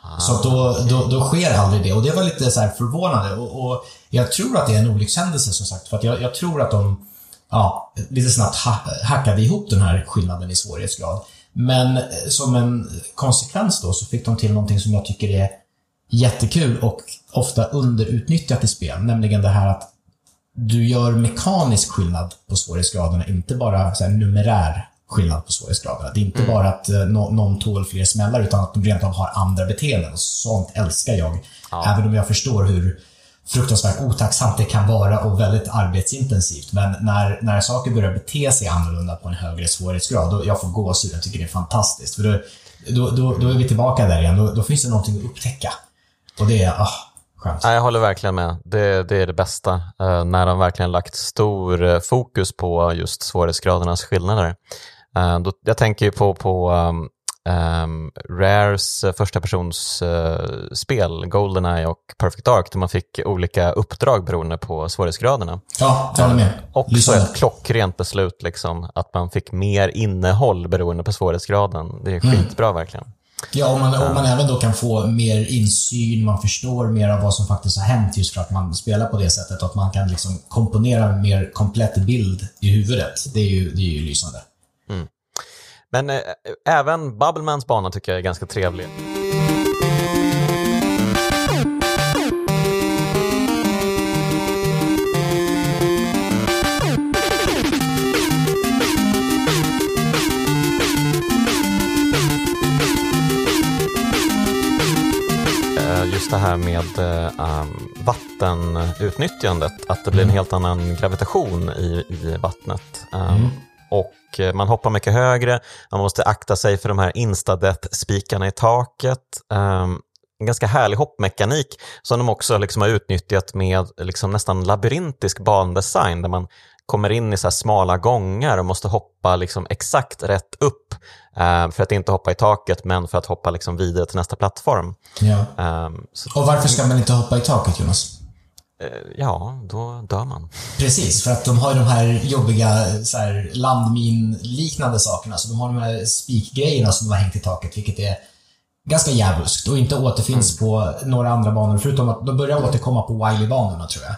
Ah, så då, okay. då, då, sker aldrig det. Och det var lite så förvånande. Och, och, jag tror att det är en olyckshändelse som sagt. För att jag, jag tror att de ja, lite snabbt ha, hackade ihop den här skillnaden i svårighetsgrad. Men eh, som en konsekvens då så fick de till någonting som jag tycker är jättekul och ofta underutnyttjat i spel, nämligen det här att du gör mekanisk skillnad på svårighetsgraderna, inte bara så här, numerär skillnad på svårighetsgraderna. Det är inte mm. bara att uh, någon tål fler smällar, utan att de rent av har andra beteenden. Sånt älskar jag. Ja. Även om jag förstår hur fruktansvärt otacksamt det kan vara och väldigt arbetsintensivt. Men när, när saker börjar bete sig annorlunda på en högre svårighetsgrad, då jag får gåshud. Jag tycker det är fantastiskt. För då, då, då, då är vi tillbaka där igen. Då, då finns det någonting att upptäcka. Och det är, ah, skönt. jag håller verkligen med. Det, det är det bästa. Uh, när de verkligen lagt stor uh, fokus på just svårighetsgradernas skillnader. Uh, då, jag tänker ju på, på um, um, Rares första persons uh, spel, Goldeneye och Perfect Dark, där man fick olika uppdrag beroende på svårighetsgraderna. Ja, jag håller med. Och så ett klockrent beslut, liksom, att man fick mer innehåll beroende på svårighetsgraden. Det är mm. skitbra mm. verkligen. Ja, om man, om man även då kan få mer insyn, man förstår mer av vad som faktiskt har hänt just för att man spelar på det sättet. Att man kan liksom komponera en mer komplett bild i huvudet. Det är ju, det är ju lysande. Mm. Men äh, även Bubblemans bana tycker jag är ganska trevlig. Just det här med um, vattenutnyttjandet, att det blir en mm. helt annan gravitation i, i vattnet. Um, mm. Och eh, man hoppar mycket högre, man måste akta sig för de här instadeath-spikarna i taket. Um, en ganska härlig hoppmekanik som de också liksom har utnyttjat med liksom nästan labyrintisk bandesign där man kommer in i så smala gångar och måste hoppa liksom exakt rätt upp för att inte hoppa i taket men för att hoppa liksom vidare till nästa plattform. Ja. Eh, så, och varför ska man inte hoppa i taket Jonas? Eh, ja, då dör man. Precis, för att de har ju de här jobbiga så här, landmin-liknande sakerna. Så de har de här spikgrejerna som de har hängt i taket, vilket är ganska djävulskt och inte återfinns mm. på några andra banor. Förutom att de börjar återkomma på Wiley-banorna, tror jag.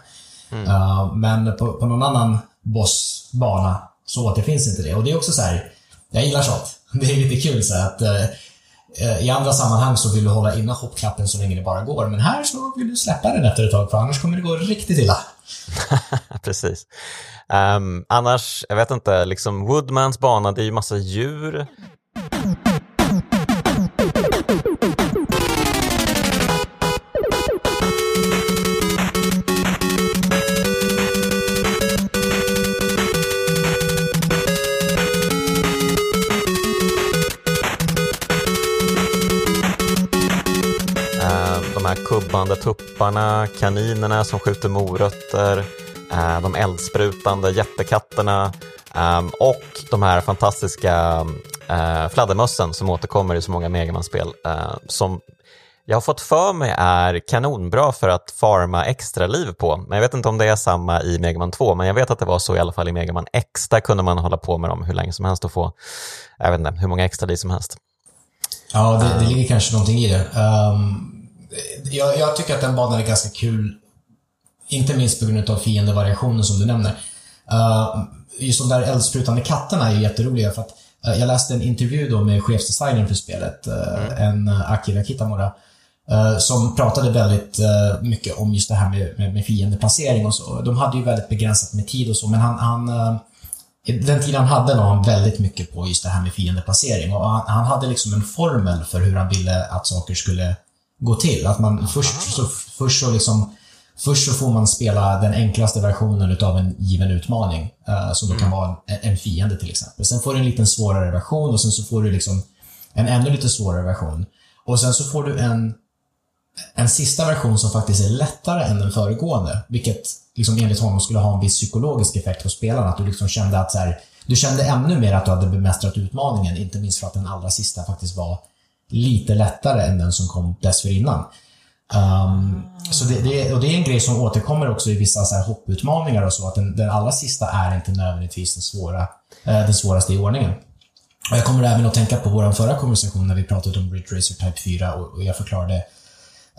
Mm. Uh, men på, på någon annan bossbana så återfinns inte det. Och det är också så här, jag gillar sånt. Det är lite kul så att eh, eh, i andra sammanhang så vill du hålla inne hoppknappen så länge det bara går. Men här så vill du släppa den efter ett tag, för annars kommer det gå riktigt illa. [laughs] Precis. Um, annars, jag vet inte, liksom Woodmans bana, det är ju massa djur. Levande tupparna, kaninerna som skjuter morötter, eh, de eldsprutande jättekatterna ehm, och de här fantastiska eh, fladdermössen som återkommer i så många Megaman-spel eh, som jag har fått för mig är kanonbra för att farma extra liv på. Men jag vet inte om det är samma i Megaman 2, men jag vet att det var så i alla fall i Megaman X. Där kunde man hålla på med dem hur länge som helst och få, jag vet inte, hur många extra liv som helst. Ja, det, det ligger kanske någonting i det. Um, jag, jag, tycker att den banan är ganska kul. Inte minst på grund av fiendevariationen som du nämner. Uh, just de där eldsprutande katterna är jätteroliga för att uh, jag läste en intervju då med chefsdesignern för spelet, uh, mm. en Akira Kitamura, som pratade väldigt mycket om just det här med, med, med fiendeplacering och så. De hade ju väldigt begränsat med tid och så, men han, han den tiden han hade la han väldigt mycket på just det här med fiendeplacering. Och han, han hade liksom en formel för hur han ville att saker skulle gå till. Att man först så, först så liksom Först så får man spela den enklaste versionen utav en given utmaning, uh, som då kan mm. vara en, en, fiende till exempel. Sen får du en lite svårare version och sen så får du liksom en ännu lite svårare version. Och sen så får du en, en sista version som faktiskt är lättare än den föregående. Vilket liksom enligt honom skulle ha en viss psykologisk effekt på spelarna. Att du liksom kände att så här, du kände ännu mer att du hade bemästrat utmaningen, inte minst för att den allra sista faktiskt var lite lättare än den som kom dessförinnan. Um, så det, det, och det är en grej som återkommer också i vissa så här hopputmaningar och så, att den, den allra sista är inte nödvändigtvis den, svåra, eh, den svåraste i ordningen. Och jag kommer även att tänka på vår förra konversation när vi pratade om Ridge Racer Type 4 och, och jag förklarade Eh,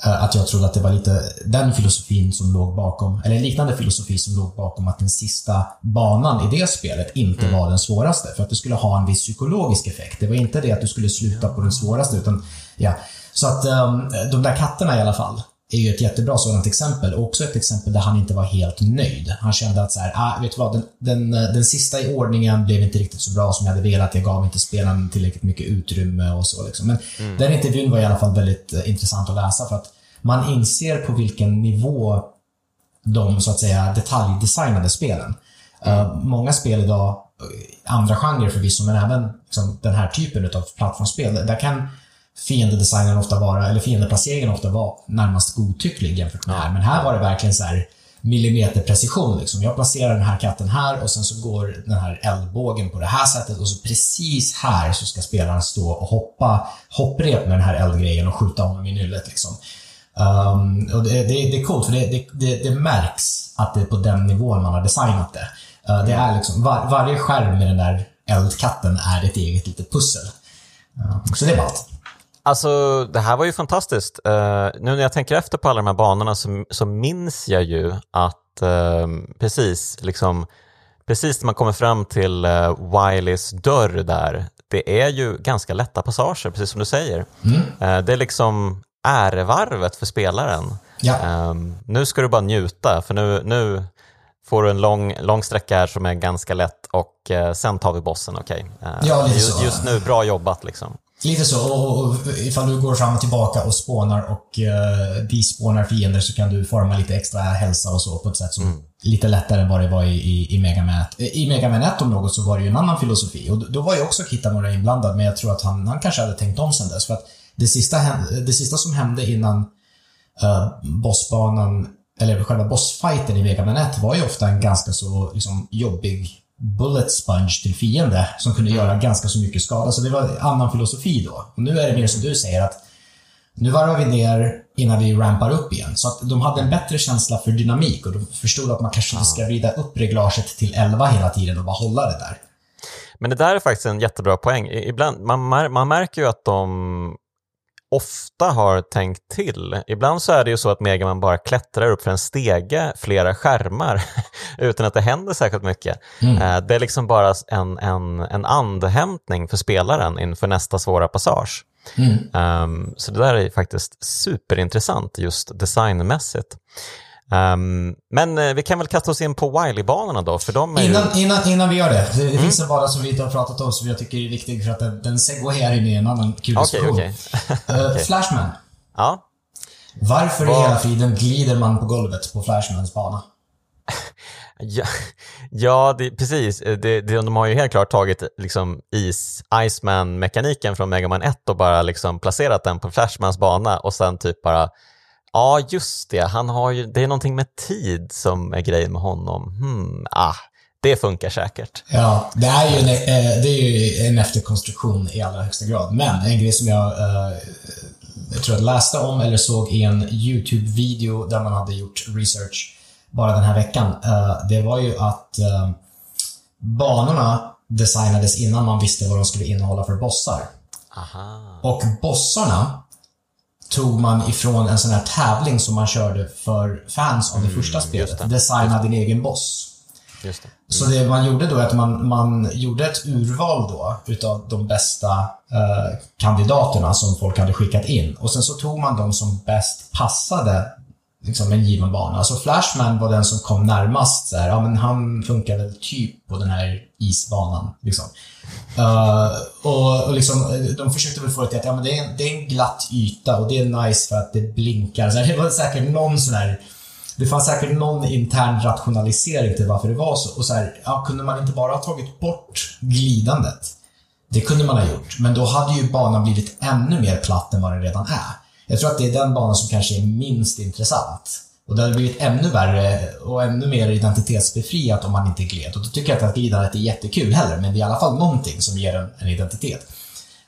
att jag trodde att det var lite den filosofin som låg bakom, eller en liknande filosofi som låg bakom att den sista banan i det spelet inte mm. var den svåraste. För att det skulle ha en viss psykologisk effekt. Det var inte det att du skulle sluta på den svåraste, utan ja. Så att um, de där katterna i alla fall är ju ett jättebra sådant exempel. Och också ett exempel där han inte var helt nöjd. Han kände att så här, ah, vet du vad, den, den, den sista i ordningen blev inte riktigt så bra som jag hade velat. Jag gav inte spelaren tillräckligt mycket utrymme och så. Liksom. Men mm. den intervjun var i alla fall väldigt uh, intressant att läsa för att man inser på vilken nivå de så att säga detaljdesignade spelen. Mm. Uh, många spel idag, eh, andra genrer förvisso, men även liksom, den här typen av plattformsspel, där kan fiendedesignen ofta vara, eller fiendeplaceringen ofta vara närmast godtycklig jämfört med ja. här. Men här var det verkligen så här, millimeterprecision. Liksom. Jag placerar den här katten här och sen så går den här eldbågen på det här sättet och så precis här så ska spelaren stå och hoppa hopprep med den här eldgrejen och skjuta honom i nyllet. Liksom. Um, och det, det, det, är coolt, för det, det, det, märks att det är på den nivån man har designat det. Uh, det är liksom, var, varje skärm med den där eldkatten är ett eget litet pussel. Uh, så det är ballt. Alltså, det här var ju fantastiskt. Uh, nu när jag tänker efter på alla de här banorna så, så minns jag ju att precis, liksom, precis när man kommer fram till uh, Wileys dörr där, det är ju ganska lätta passager, precis som du säger. Mm. det är liksom ärevarvet för spelaren. Ja. Um, nu ska du bara njuta, för nu, nu får du en lång, lång sträcka här som är ganska lätt och uh, sen tar vi bossen, okej? Okay? Uh, ja, just, just, nu, bra jobbat liksom. Lite så, och, och ifall du går fram och tillbaka och spånar och uh, despånar fiender så kan du forma lite extra hälsa och så på ett sätt som mm. lite lättare än vad det var i, i, i Mega Man 1. I Mega Man 1 om något så var det ju en annan filosofi och då var ju också Kitamura inblandad men jag tror att han, han kanske hade tänkt om sen dess. För att det sista, det sista som hände innan uh, bossbanan, eller själva bossfighten i Mega Man 1 var ju ofta en ganska så liksom, jobbig bullet sponge till fiende som kunde göra ganska så mycket skada. Så det var en annan filosofi då. Och nu är det mer som du säger att nu varvar vi ner innan vi rampar upp igen. Så att de hade en bättre känsla för dynamik och de förstod att man kanske inte ska vrida upp reglaget till 11 hela tiden och bara hålla det där. Men det där är faktiskt en jättebra poäng. Ibland, man, man märker ju att de ofta har tänkt till. Ibland så är det ju så att Megaman bara klättrar upp för en stege flera skärmar [laughs] utan att det händer särskilt mycket. Mm. Eh, det är liksom bara en, en, en andhämtning för spelaren inför nästa svåra passage. Mm. Um, så det där är faktiskt superintressant just designmässigt. Um, men uh, vi kan väl kasta oss in på Wiley-banorna då, för de är innan, ju... innan, innan vi gör det. Det mm. finns en bana som vi inte har pratat om som jag tycker är viktig för att den, den segwayar in i en annan kul. Okay, okay. uh, Flashman. Ja. Varför Var... i hela friden glider man på golvet på Flashmans bana? [laughs] Ja, ja det, precis. Det, det, de har ju helt klart tagit liksom is, Iceman-mekaniken från Mega Man 1 och bara liksom placerat den på Flashmans bana och sen typ bara Ja, just det. Han har ju, det är någonting med tid som är grejen med honom. Hmm, ah, det funkar säkert. Ja, det är ju en, eh, det är ju en efterkonstruktion i allra högsta grad. Men en grej som jag, eh, jag tror jag läste om eller såg i en YouTube-video där man hade gjort research bara den här veckan. Eh, det var ju att banorna designades innan man visste vad de skulle innehålla för bossar. Aha. Och bossarna tog man ifrån en sån här tävling som man körde för fans av det mm, första spelet. Det. Designa din egen boss. Just det. Mm. Så det man gjorde då är att man, man gjorde ett urval då utav de bästa eh, kandidaterna som folk hade skickat in. Och sen så tog man de som bäst passade liksom en given bana. Alltså Flashman var den som kom närmast. Så här, ja, men han funkar väl typ på den här isbanan. Liksom. Uh, och, och liksom, eh, de försökte väl få det till att ja, men det, är en, det är en glatt yta och det är nice för att det blinkar. Så här, det var säkert någon sån här det fanns säkert någon intern rationalisering till varför det var så. Och så här, ja, kunde man inte bara ha tagit bort glidandet? Det kunde man ha gjort, men då hade ju banan blivit ännu mer platt än vad den redan är. Jag tror att det är den banan som kanske är minst intressant. Och det hade blivit ännu värre och ännu mer identitetsbefriat om man inte gled. Och då tycker jag inte att glidandet är jättekul heller, men det är i alla fall någonting som ger en, en identitet.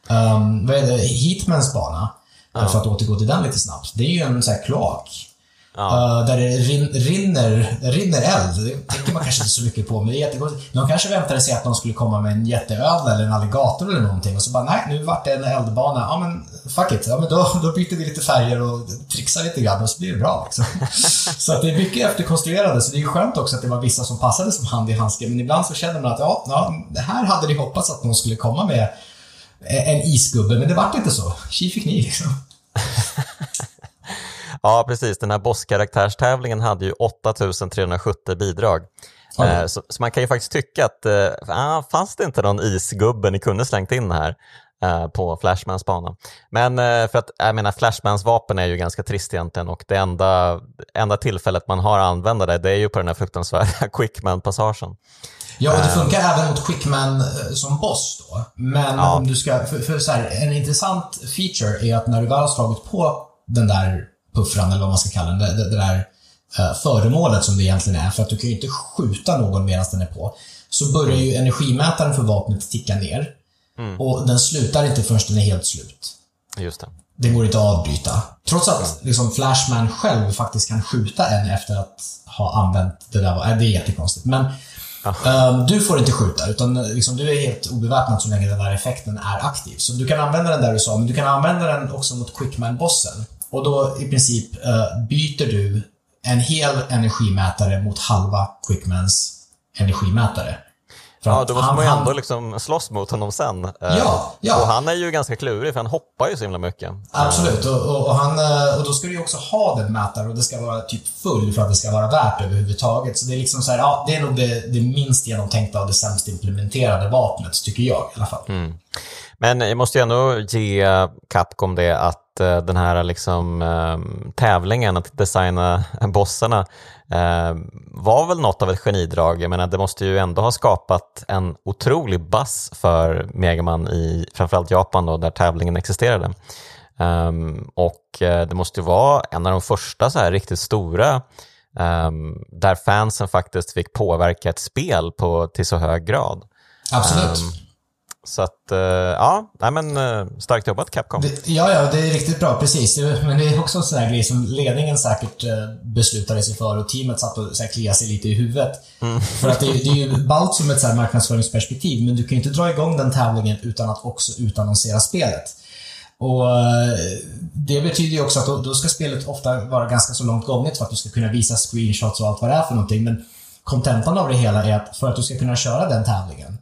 Um, vad är det? Hitmans bana, ja. för att återgå till den lite snabbt, det är ju en sån här kloak. Ja. Uh, där det rin, rinner, rinner eld. Det tänker man kanske inte så mycket på, men det är. De kanske väntade sig att de skulle komma med en jätteödla eller en alligator eller någonting och så bara, nej, nu vart det en eldbana. Ja, men fuck it. Ja, men då, då byter vi lite färger och trixar lite grann och så blir det bra. Liksom. [laughs] så att det är mycket efterkonstruerade, så det är skönt också att det var vissa som passade som hand i handske. Men ibland så känner man att, ja, ja här hade ni hoppats att någon skulle komma med en isgubbe, men det vart inte så. Tji fick ni liksom. [laughs] Ja, precis. Den här bosskaraktärstävlingen hade ju 8370 bidrag. Mm. Så, så, man kan ju faktiskt tycka att, äh, fanns det inte någon isgubbe ni kunde slängt in här äh, på Flashmans bana? Men äh, för att, jag menar, Flashmans vapen är ju ganska trist egentligen och det enda, enda tillfället man har att använda det, det är ju på den här fruktansvärda [laughs] Quickman-passagen. Ja, och det funkar även mot Quickman som boss då. Men ja. om du ska, för, för så här, en intressant feature är att när du väl har slagit på den där puffran, eller vad man ska kalla den, det, det, det där uh, föremålet som det egentligen är, för att du kan ju inte skjuta någon medan den är på, så börjar ju energimätaren för vapnet ticka ner. Mm. Och den slutar inte förrän den är helt slut. Just det. Det går inte att avbryta. Trots att liksom, Flashman själv faktiskt kan skjuta en efter att ha använt det där. Det är jättekonstigt. Men um, du får inte skjuta, utan liksom, du är helt obeväpnad så länge den där effekten är aktiv. Så du kan använda den där du sa, men du kan använda den också mot Quickman-bossen. Och då i princip uh, byter du en hel energimätare mot halva Quickmans energimätare. Ja, då måste han, man ju ändå liksom slåss mot honom sen. Eh, ja, ja. Och han är ju ganska klurig, för han hoppar ju så himla mycket. Absolut, och, och, och, han, eh, och då ska du ju också ha den mätaren och det ska vara typ full för att det ska vara värt överhuvudtaget. Så det är liksom så här, ja, det är nog det, det minst genomtänkta och det sämst implementerade vapnet, tycker jag i alla fall. Mm. Men jag måste ju ändå ge Capcom det att eh, den här liksom, tävlingen att designa [laughs] bossarna eh, var väl något av ett genidrag. Jag menar, det måste ju ändå ha skapat en otrolig bass för Megaman i framförallt Japan då, där tävlingen existerade. Um, och eh, det måste ju vara en av de första så här riktigt stora där fansen faktiskt fick påverka ett spel på, till så hög grad. Absolut. Så att, eh, ja, nej men eh, starkt jobbat Capcom. Det, ja, ja, det är riktigt bra, precis. Men det är också en sån här grej som ledningen säkert eh, beslutade sig för och teamet satt och kliade sig lite i huvudet. Mm. För att det, det är ju ballt som ett så här marknadsföringsperspektiv, men du kan ju inte dra igång den tävlingen utan att också utannonsera spelet. Och Det betyder ju också att då, då, ska spelet ofta vara ganska så långt gånget för att du ska kunna visa screenshots och allt vad det är för någonting. Men kontentan av det hela är att för att du ska kunna köra den tävlingen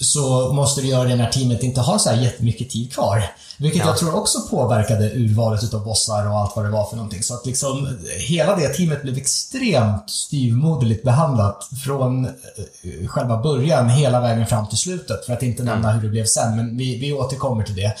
så måste du göra det när teamet inte har så här jättemycket tid kvar. Vilket ja. jag tror också påverkade urvalet utav bossar och allt vad det var för någonting. Så att liksom hela det teamet blev extremt styvmoderligt behandlat från eh, själva början hela vägen fram till slutet. För att inte mm. nämna hur det blev sen, men vi, vi återkommer till det.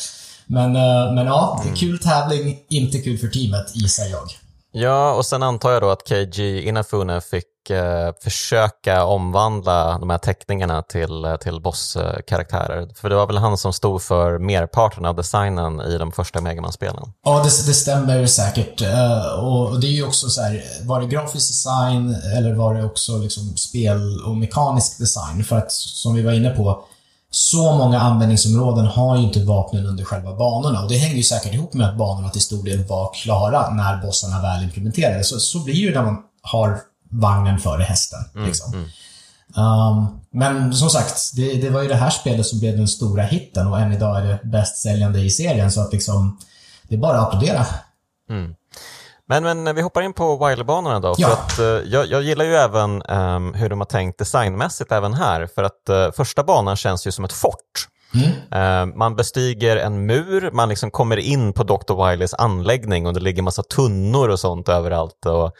Men, eh, men ja, mm. kul tävling, inte kul för teamet, gissar jag. Ja, och sen antar jag då att KG Inafune fick Eh, försöka omvandla de här teckningarna till, eh, till bosskaraktärer. För det var väl han som stod för merparten av designen i de första Megaman-spelen? Ja, det, det, stämmer säkert. Uh, och det är ju också så här, var det grafisk design eller var det också liksom spel och mekanisk design? För att, som vi var inne på, så många användningsområden har ju inte vapnen under själva banorna. Och det hänger ju säkert ihop med att banorna till stor del var klara när bossarna väl implementerades. Så, så blir det ju när man har vagnen före hästen. Mm, liksom. Mm. Um, men som sagt, det, det, var ju det här spelet som blev den stora hitten och än idag är det bäst säljande i serien. Så att liksom, det är bara att applådera. Mm. Men, men vi hoppar in på Wilderbanorna då. Ja. För att, uh, jag, jag, gillar ju även um, hur de har tänkt designmässigt även här. För att uh, första banan känns ju som ett fort. Mm. Man bestiger en mur, man liksom kommer in på Dr. Wileys anläggning och det ligger massa tunnor och sånt överallt. Och,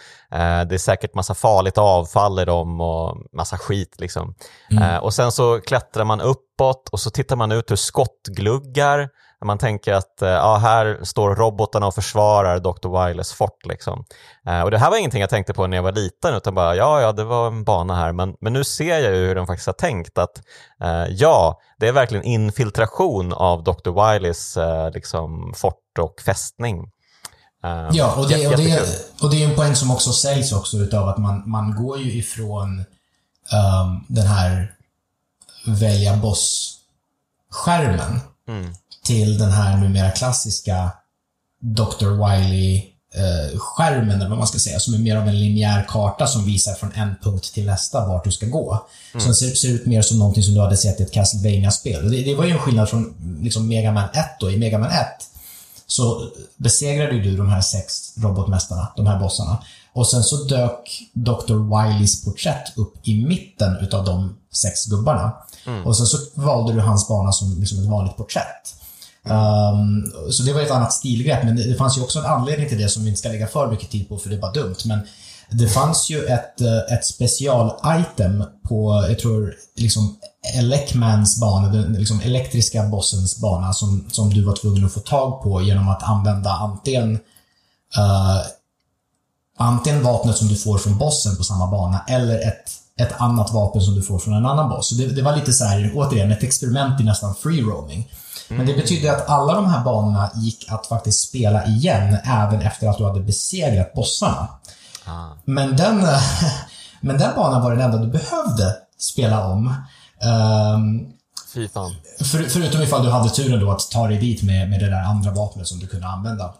det är säkert massa farligt avfall i dem och massa skit. Liksom. Mm. och sen så klättrar man uppåt och så tittar man ut ur skottgluggar man tänker att eh, ja, här står robotarna och försvarar Dr. Wiles fort. Liksom. Eh, och det här var ingenting jag tänkte på när jag var liten, utan bara ja, ja, det var en bana här. Men, men nu ser jag ju hur de faktiskt har tänkt att eh, ja, det är verkligen infiltration av Dr. Wiles liksom, fort och fästning. Ja, och det, och, det, och det är en poäng som också sägs också utav att man, man går ju ifrån um, den här välja boss-skärmen mm till den här numera klassiska Dr. Wily-skärmen, eller vad man ska säga, som är mer av en linjär karta som visar från en punkt till nästa vart du ska gå. Mm. Som ser, ser, ut mer som någonting som du hade sett i ett Castlevania-spel. Det, det, var ju en skillnad från liksom Mega Man 1 då. I Mega Man 1 så besegrade du de här sex robotmästarna, de här bossarna. Och sen så dök Dr. Wiley's porträtt upp i mitten utav de sex gubbarna. Mm. Och sen så valde du hans bana som liksom ett vanligt porträtt. Um, så det var ett annat stilgrepp, men det, det, fanns ju också en anledning till det som vi inte ska lägga för mycket tid på, för det var dumt. Men det fanns ju ett, eh, ett special-item på, jag tror, liksom Elecmans bana, den liksom elektriska bossens bana, som, som du var tvungen att få tag på genom att använda antingen uh, antingen vapnet som du får från bossen på samma bana, eller ett, ett annat vapen som du får från en annan boss. Så det, det var lite så här, återigen, ett experiment i nästan free roaming. Men det betyder att alla de här banorna gick att faktiskt spela igen även efter att du hade besegrat bossarna. Ah. Men, den, [laughs] men den banan var den enda du behövde spela om. Um, Fy fan. För, förutom ifall du hade turen då att ta dig dit med, med det där andra vapnet som du kunde använda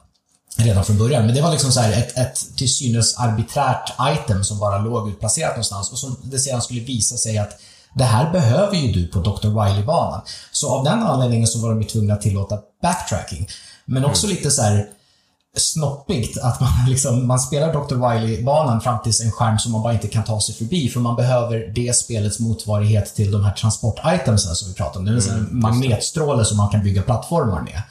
redan från början. Men det var liksom så ett, ett till synes arbiträrt item som bara låg utplacerat någonstans och som det sedan skulle visa sig att det här behöver ju du på Dr. Wiley-banan. Så av den anledningen så var de ju tvungna att tillåta backtracking. Men också mm. lite så här snoppigt att man, [laughs] liksom, man spelar Dr. Wiley-banan fram till en skärm som man bara inte kan ta sig förbi för man behöver det spelets motsvarighet till de här transport-itemsen som vi pratade om. Det är en mm, magnetstråle som man kan bygga plattformar med.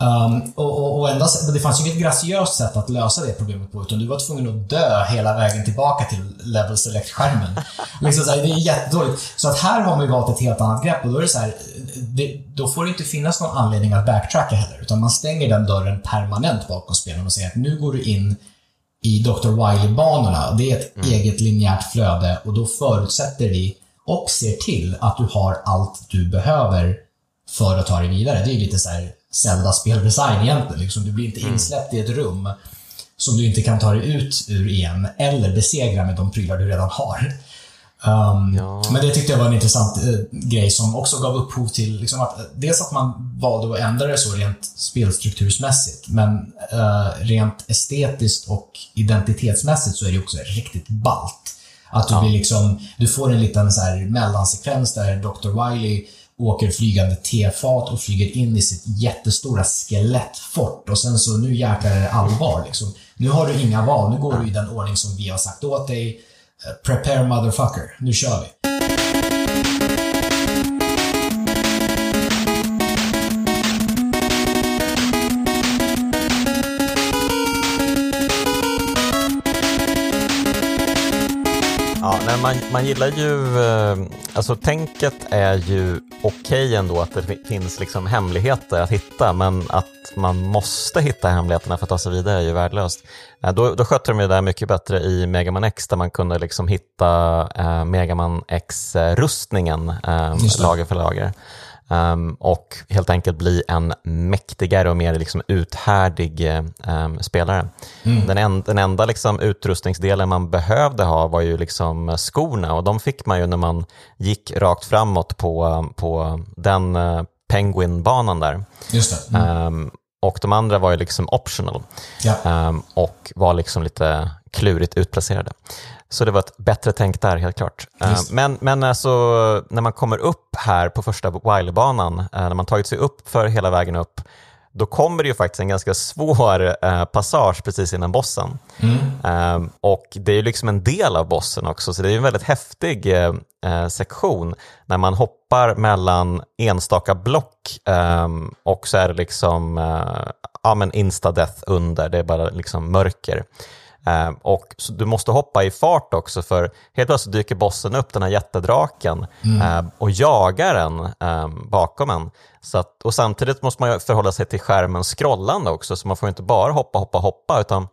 Um, och, och, och ända, det fanns ju inget graciöst sätt att lösa det problemet på, utan du var tvungen att dö hela vägen tillbaka till level select-skärmen. [laughs] liksom det är jättedåligt. Så att här har man ju valt ett helt annat grepp och då är det så här, det, då får det inte finnas någon anledning att backtracka heller, utan man stänger den dörren permanent bakom spelaren och säger att nu går du in i Dr. Wily-banorna. Det är ett mm. eget linjärt flöde och då förutsätter vi och ser till att du har allt du behöver för att ta dig vidare. Det är lite så här Zelda-speldesign egentligen. Liksom, du blir inte mm. insläppt i ett rum som du inte kan ta dig ut ur igen, eller besegra med de prylar du redan har. Um, ja. Men det tyckte jag var en intressant uh, grej som också gav upphov till liksom att, dels att man valde att ändra det så rent spelstruktursmässigt, men uh, rent estetiskt och identitetsmässigt så är det också riktigt balt. Att du, ja. blir liksom, du får en liten så här mellansekvens där Dr. Wiley åker flygande tefat och flyger in i sitt jättestora skelettfort och sen så, nu jäklar är det allvar liksom. Nu har du inga val, nu går du i den ordning som vi har sagt åt dig. Eh, prepare motherfucker, nu kör vi. Nej, man, man gillar ju, eh, alltså tänket är ju okej okay ändå att det finns liksom hemligheter att hitta, men att man måste hitta hemligheterna för att ta sig vidare är ju värdelöst. Eh, då, då skötte de ju det där mycket bättre i Megaman X där man kunde liksom hitta eh, Megaman X-rustningen eh, lager för lager. Um, och helt enkelt bli en mäktigare och mer liksom uthärdig um, spelare. Mm. Den, en, den enda liksom utrustningsdelen man behövde ha var ju liksom skorna och de fick man ju när man gick rakt framåt på, på den uh, Penguin-banan där. Just det. Mm. Um, och de andra var ju liksom optional ja. och var liksom lite klurigt utplacerade. Så det var ett bättre tänk där helt klart. Just. Eh, men, men alltså, när man kommer upp här på första Wiley-banan, eh, när man tagit sig upp för hela vägen upp, då kommer det ju faktiskt en ganska svår eh, passage precis innan bossen. Mm. och det är ju liksom en del av bossen också, så det är en väldigt häftig sektion när man hoppar mellan enstaka block och så är det liksom ja, men insta-death under, det är bara liksom mörker. Eh, och du måste hoppa i fart också för helt plötsligt dyker bossen upp, den här jättedraken, mm. eh, och jagar en eh, bakom en. Så att, och samtidigt måste man förhålla sig till skärmen scrollande också, så man får inte bara hoppa, hoppa, hoppa, utan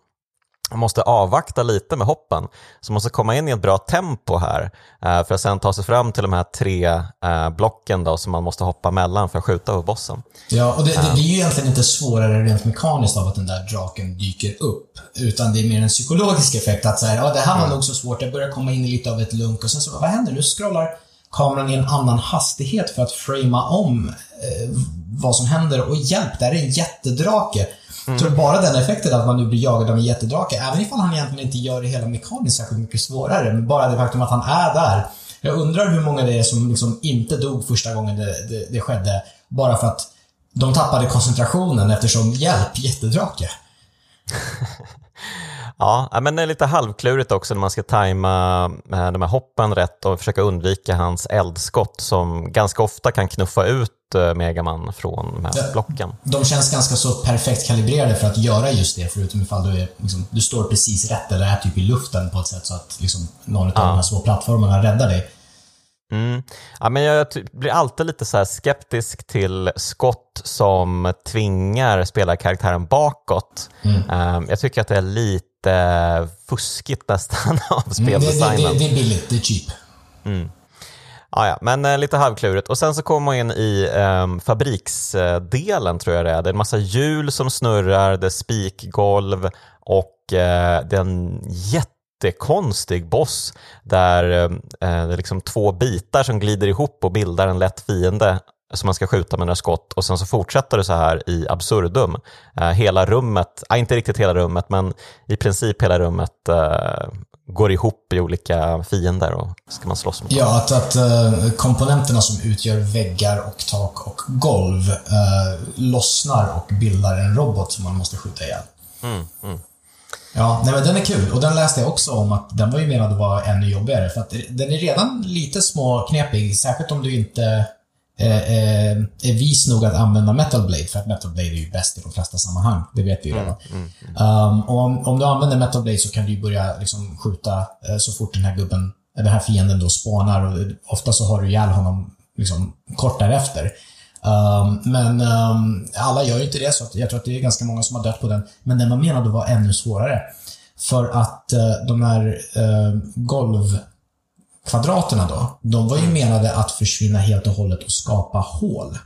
måste avvakta lite med hoppen. Så man måste komma in i ett bra tempo här eh, för att sen ta sig fram till de här tre eh, blocken då, som man måste hoppa mellan för att skjuta på bossen. Ja, och det, det blir ju egentligen inte svårare rent mekaniskt av att den där draken dyker upp. Utan det är mer en psykologisk effekt att säga, ja det här var mm. nog så svårt, jag börjar komma in i lite av ett lunk och sen så, vad händer? Nu scrollar kameran i en annan hastighet för att framea om eh, vad som händer. Och hjälp, där är en jättedrake. Mm. Så bara den effekten att man nu blir jagad av en jättedrake, även ifall han egentligen inte gör det hela mekaniskt särskilt mycket svårare, men bara det faktum att han är där. Jag undrar hur många det är som liksom inte dog första gången det, det, det skedde, bara för att de tappade koncentrationen eftersom, hjälp, jättedrake. [laughs] Ja, men det är lite halvklurigt också när man ska tajma eh, de här hoppen rätt och försöka undvika hans eldskott som ganska ofta kan knuffa ut eh, Megaman från de här blocken. De känns ganska så perfekt kalibrerade för att göra just det, förutom ifall du, är, liksom, du står precis rätt eller är typ i luften på ett sätt så att liksom, någon av ja. de här små plattformarna räddar dig. Mm. Ja, men jag blir alltid lite så skeptisk till skott som tvingar spelarkaraktären bakåt. Mm. Um, jag tycker att det är lite fuskigt nästan [laughs] av speldesignen. Mm, det, det, det, är billigt, det är cheap. Mm. Ja, ja, men eh, lite halvklurigt. Och sen så kommer man in i um, fabriksdelen tror jag det är. Det är en massa hjul som snurrar, det är spikgolv och eh, det är en jättekonstig boss där eh, det är liksom två bitar som glider ihop och bildar en lätt fiende som man ska skjuta med några skott och sen så fortsätter det så här i absurdum. Eh, hela rummet, äh, inte riktigt hela rummet, men i princip hela rummet eh, går ihop i olika fiender och ska man slåss mot. Ja, att, att uh, komponenterna som utgör väggar och tak och golv uh, lossnar och bildar en robot som man måste skjuta ihjäl. Mm, mm. Ja, nej men den är kul. Och den läste jag också om att den var ju menad att vara ännu jobbigare. För att den är redan lite småknepig, särskilt om du inte Eh, eh, är vis nog att använda Metal Blade, för att Metal Blade är ju bäst i de flesta sammanhang. Det vet vi ju redan. Mm, mm, mm. Um, om, om du använder Metal Blade så kan du börja liksom skjuta uh, så fort den här gubben, den här fienden då spånar. Och ofta så har du ihjäl honom liksom, kort därefter. Um, men um, alla gör ju inte det, så jag tror att det är ganska många som har dött på den. Men den var menad att vara ännu svårare. För att uh, de här uh, golv kvadraterna då, de var ju mm. menade att försvinna helt och hållet och skapa hål.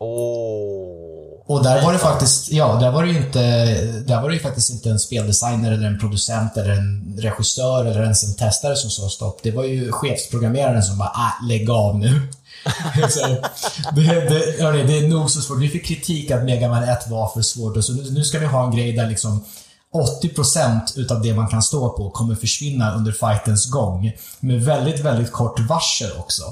Oh. Och där var det faktiskt, ja, där var det ju inte, där var det faktiskt inte en speldesigner eller en producent eller en regissör eller ens en testare som sa stopp. Det var ju chefsprogrammeraren som bara, ah, lägg av nu. [laughs] det, det, hörni, det är nog så svårt. Vi fick kritik att Mega Man 1 var för svårt och så nu ska vi ha en grej där liksom 80% utav det man kan stå på kommer försvinna under fightens gång. Med väldigt, väldigt kort varsel också.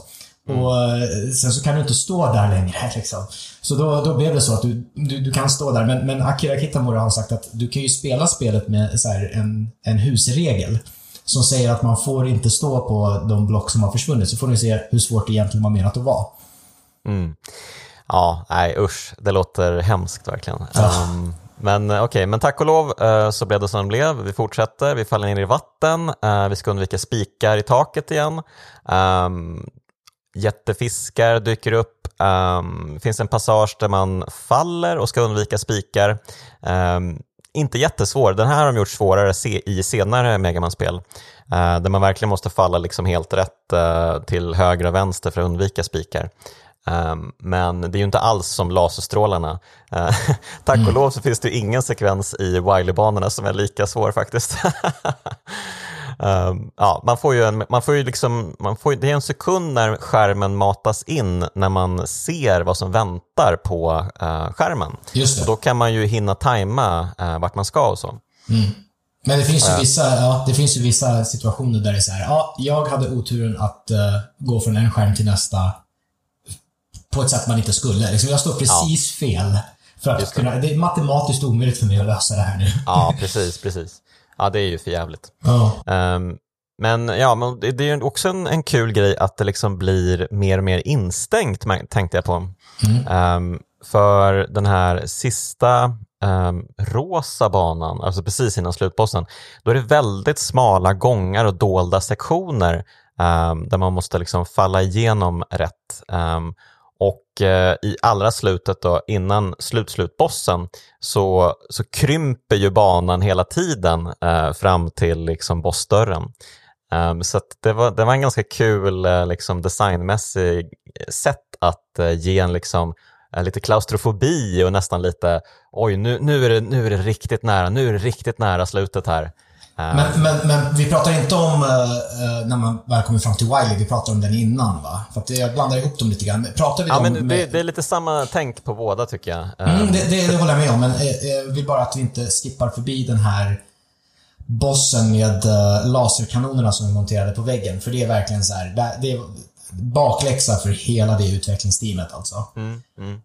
Mm. Och eh, Sen så kan du inte stå där längre. [laughs] Liksom. Så då, då blev det så att du, du, du, kan stå där. Men, men Akira Kitamura har sagt att du kan ju spela spelet med så här, en, en husregel. Som säger att man får inte stå på de block som har försvunnit. Så får ni se hur svårt det egentligen var menat att vara. Mm. Ja, nej usch. Det låter hemskt verkligen. Ja. Um, men eh, okej, okay, men tack och lov eh, så blev det som det blev. Vi fortsätter, vi faller ner i vatten, eh, vi ska undvika spikar i taket igen. Um, jättefiskar dyker upp, um, det finns en passage där man faller och ska undvika spikar. Um, inte jättesvår, den här har de gjort svårare i senare Megaman-spel. Uh, där man verkligen måste falla liksom helt rätt uh, till höger och vänster för att undvika spikar. Um, men det är ju inte alls som laserstrålarna. Uh, [laughs] tack mm. och lov så finns det ingen sekvens i Wiley-banorna som är lika svår faktiskt. um, [laughs] ja, man får ju en, man får ju liksom, man får, det är en sekund när skärmen matas in när man ser vad som väntar på uh, skärmen. Just det. Och då kan man ju hinna tajma uh, vart man ska och så. Mm. Men det finns, ju vissa, ja, det finns ju vissa situationer där det är så här, ja, jag hade oturen att gå från en skärm till nästa på ett sätt man inte skulle. Liksom jag står precis ja. fel. För att kunna, det är matematiskt omöjligt för mig att lösa det här nu. Ja, precis, precis. Ja, det är ju för jävligt. Ja. Um, men ja, men det, är ju också en, en, kul grej att det liksom blir mer och mer instängt, tänkte jag på. Mm. Um, för den här sista um, rosa banan, alltså precis innan slutbossen, då är det väldigt smala gångar och dolda sektioner um, där man måste liksom falla igenom rätt. Och eh, i allra slutet då, innan slutslutbossen, så, så krymper ju banan hela tiden eh, fram till liksom bossdörren. Um, så det, var, det var en ganska kul eh, liksom designmässig eh, sätt att eh, ge en liksom, eh, lite klaustrofobi och nästan lite oj, nu, nu, är det, nu är det riktigt nära, nu är det riktigt nära slutet här. Men, men, men, vi pratar inte om uh, när man väl kommer fram till Wiley, vi pratar om den innan va? För att jag blandar ihop dem lite grann. Pratar vi ja, men det, med... det, är lite samma tänk på båda tycker jag. Mm, det, det, det, håller jag med om, men jag vill bara att vi inte skippar förbi den här bossen med laserkanonerna som är monterade på väggen. För det är verkligen så här, det är bakläxa för hela det utvecklingsteamet alltså. Mm, mm.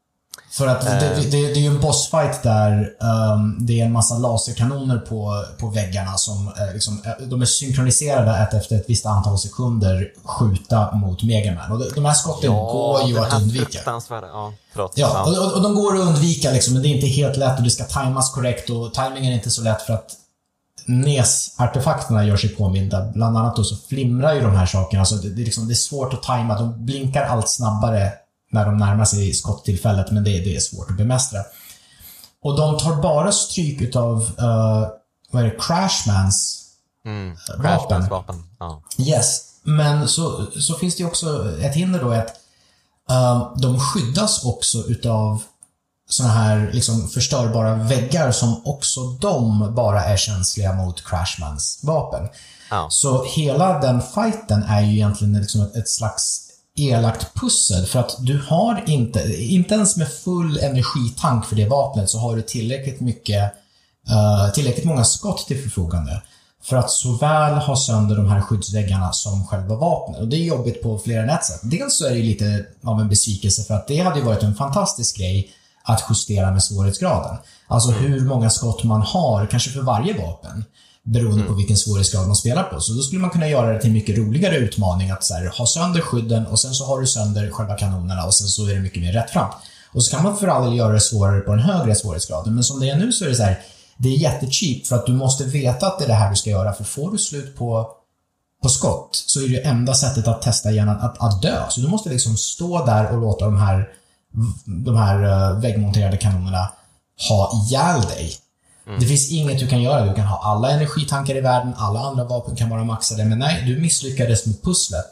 För att det, det, det, är ju en bossfight där um, det är en massa laserkanoner på, på väggarna som uh, liksom, uh, de är synkroniserade att efter ett visst antal sekunder skjuta mot Megaman. Och de, de här skotten ja, går ju att undvika. Ja, förlåt. Ja, och, och, och, de går att undvika liksom, men det är inte helt lätt och det ska tajmas korrekt och timingen är inte så lätt för att NES-artefakterna gör sig påminda. Bland annat då så flimrar ju de här sakerna, så det, det, är liksom, det är svårt att tajma. De blinkar allt snabbare när de närmar sig skotttillfället, men det, det är svårt att bemästra. Och de tar bara stryk utav, uh, vad är det, Crashmans mm, uh, vapen. vapen. Ja. Yes. Men så, så finns det också ett hinder då att uh, de skyddas också utav såna här liksom förstörbara väggar som också de bara är känsliga mot Crashmans vapen. Ja. Så hela den fighten är ju egentligen liksom ett, ett slags elakt pussel för att du har inte, inte ens med full energitank för det vapnet så har du tillräckligt mycket, uh, tillräckligt många skott till förfogande för att såväl ha sönder de här skyddsväggarna som själva vapnet. Och det är jobbigt på flera än ett sätt. Dels så är det lite av en besvikelse för att det hade ju varit en fantastisk grej att justera med svårighetsgraden. Alltså hur många skott man har, kanske för varje vapen beroende Mm. på vilken svårighetsgrad man spelar på. Så då skulle man kunna göra det till en mycket roligare utmaning att så här, ha sönder skydden och sen så har du sönder själva kanonerna och sen så är det mycket mer rättframt. Och så kan man för all del göra det svårare på den högre svårighetsgraden, men som det är nu så är det så här, det är jättecheap för att du måste veta att det är det här du ska göra, för får du slut på, på skott så är det ju enda sättet att testa att, att, att dö. Så du måste liksom stå där och låta de här, de här eh, väggmonterade kanonerna ha ihjäl dig. Det finns inget du kan göra. Du kan ha alla energitankar i världen, alla andra vapen kan vara maxade, men nej, du misslyckades med pusslet.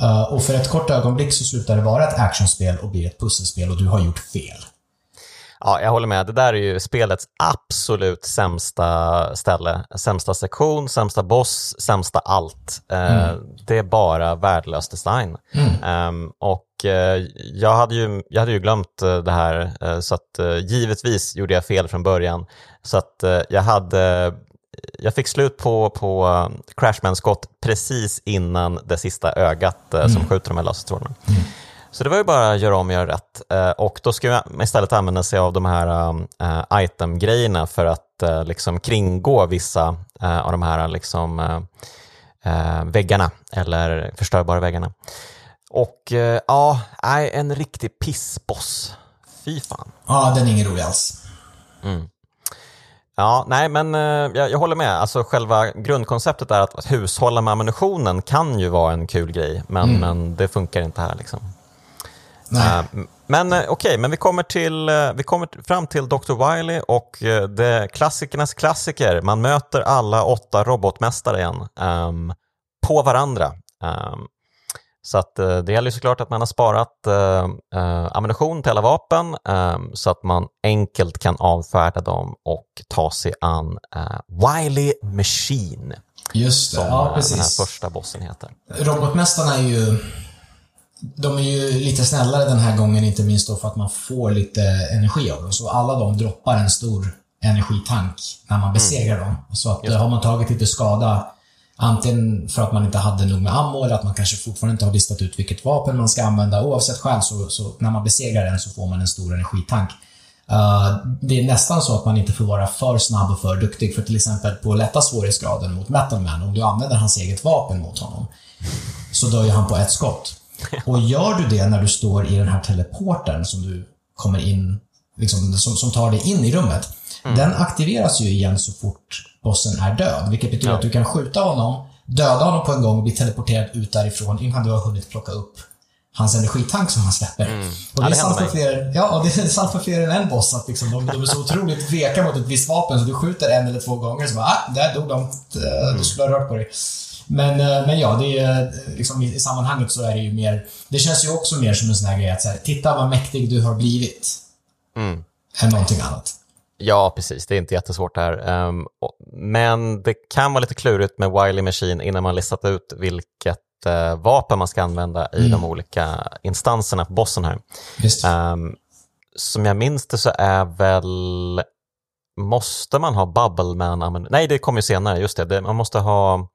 Eh, och för ett kort ögonblick så slutar det vara ett actionspel och blir ett pusselspel och du har gjort fel. Ja, jag håller med. Det där är ju spelets absolut sämsta ställe. Sämsta sektion, sämsta boss, sämsta allt. Eh, Det är bara värdelös design. Ehm, och eh, jag, hade ju, jag hade ju glömt eh, det här, eh, så att eh, givetvis gjorde jag fel från början. Så att eh, jag hade jag fick slut på, på Crashman-skott precis innan det sista ögat eh, som skjuter de här laserstrålarna. Så det var ju bara att göra om och göra rätt. Eh, och då ska jag istället använda sig av de här item-grejerna för att liksom kringgå vissa av de här liksom, väggarna, eller förstörbara väggarna. Och uh, ja, nej, en riktig pissboss. Fy fan. Ja, den är ingen rolig alls. Ja, nej men eh, jag, jag håller med. Alltså själva grundkonceptet är att, att hushålla med ammunitionen kan ju vara en kul grej, men, men det funkar inte här liksom. Nej. Eh, men eh, okej, men vi kommer, till, eh, vi kommer fram till Dr. Wily och eh, det klassikernas klassiker. Man möter alla åtta robotmästare igen ehm, på varandra. Ehm, så att eh, det gäller såklart att man har sparat eh, eh, ammunition till alla vapen eh, så att man enkelt kan avfärda dem och ta sig an eh, Wily Machine, Just det. som Ja, eh, den här precis. första bossen heter. Robotmästarna är ju... De är ju lite snällare den här gången, inte minst då för att man får lite energi av dem. Så alla de droppar en stor energitank när man besegrar dem. Så att har man tagit lite skada, antingen för att man inte hade nog med ammo eller att man kanske fortfarande inte har listat ut vilket vapen man ska använda, oavsett skäl så, så när man besegrar den så får man en stor energitank. Uh, det är nästan så att man inte får vara för snabb och för duktig. För till exempel på lätta svårighetsgraden mot Metalman. Om du använder hans eget vapen mot honom, så dör ju han på ett skott. Och gör du det när du står i den här teleporten som du kommer in, liksom, som, som tar dig in i rummet. Den aktiveras ju igen så fort bossen är död, vilket betyder Ja. att du kan skjuta honom, döda honom på en gång och bli teleporterad ut därifrån innan du har hunnit plocka upp hans energitank som han släpper. Och Ja, det, är sant för fler, ja, och det är sant för fler än en boss att liksom, de, de är så otroligt veka mot ett visst vapen så du skjuter en eller två gånger så bara, ah, där dog de. Eh, Du skulle ha rört på dig. Men, eh, men ja, det är, eh, liksom, i, i sammanhanget så är det ju mer... Det känns ju också mer som en sån här grej att så här, titta vad mäktig du har blivit. Mm. Än någonting annat. Ja, precis. Det är inte jättesvårt där. Ehm, och- men det kan vara lite klurigt med Wily Machine innan man listat ut vilket eh, vapen man ska använda i de olika instanserna på bossen här. Ehm, som jag minns det så är väl... Måste man ha Bubbleman? ammun- Nej, det kommer ju senare. Just det. det man måste ha...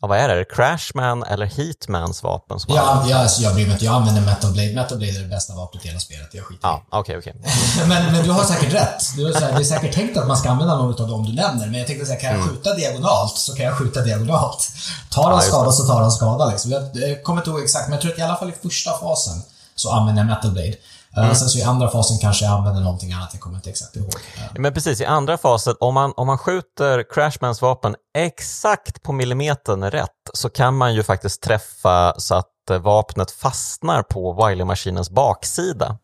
Ja, vad är det? Crashman eller Heatmans vapen? Som Ja, jag, alltså, jag bryr mig inte. Jag använder Metal Blade. Metal Blade är det bästa vapnet i hela spelet. Jag skiter. Ja, okej, okej. [laughs] men, men du har säkert rätt. Du har, här, det är säkert tänkt att man ska använda något av dem du nämner. Men jag tänkte säga, kan jag skjuta diagonalt så kan jag skjuta diagonalt. Tar han Mm. Skada så tar han skada. Liksom. Jag, jag kommer inte ihåg exakt, men jag tror att i alla fall i första fasen så använder jag Metal Blade. Mm. sen så i andra fasen kanske jag använder någonting annat. Jag kommer inte exakt ihåg. Men precis, i andra fasen, om man, om man skjuter Crashmans vapen exakt på millimetern rätt så kan man ju faktiskt träffa så att eh, vapnet fastnar på Wiley-maskinens baksida.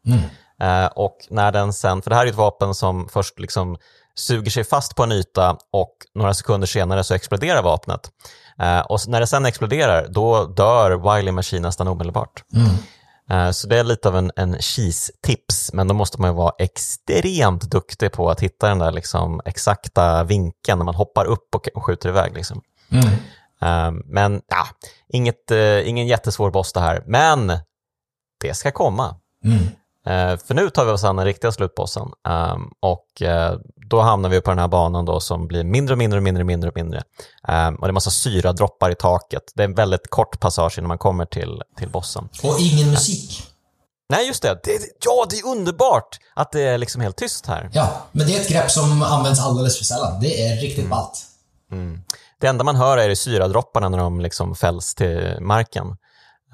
Eh, och när den sen, för det här är ett vapen som först liksom suger sig fast på en yta och några sekunder senare så exploderar vapnet. Eh, och när det sen exploderar, då dör Wiley Machine nästan omedelbart. Eh, så det är lite av en, en cheese-tips, men då måste man ju vara extremt duktig på att hitta den där liksom exakta vinkeln när man hoppar upp och skjuter iväg. Liksom. Mm. Um, men ja, inget, uh, ingen jättesvår boss det här, men det ska komma. Mm. Uh, för nu tar vi oss an den riktiga slutbossen um, och uh, då hamnar vi på den här banan då som blir mindre och mindre och mindre och mindre och mindre. Um, och det är massa syradroppar i taket. Det är en väldigt kort passage innan man kommer till, till bossen. Och ingen musik. Nej, just det. det. Ja, det är underbart att det är liksom helt tyst här. Ja, men det är ett grepp som används alldeles för sällan. Det är riktigt mm. ballt. Mm. Det enda man hör är det syradropparna när de liksom fälls till marken.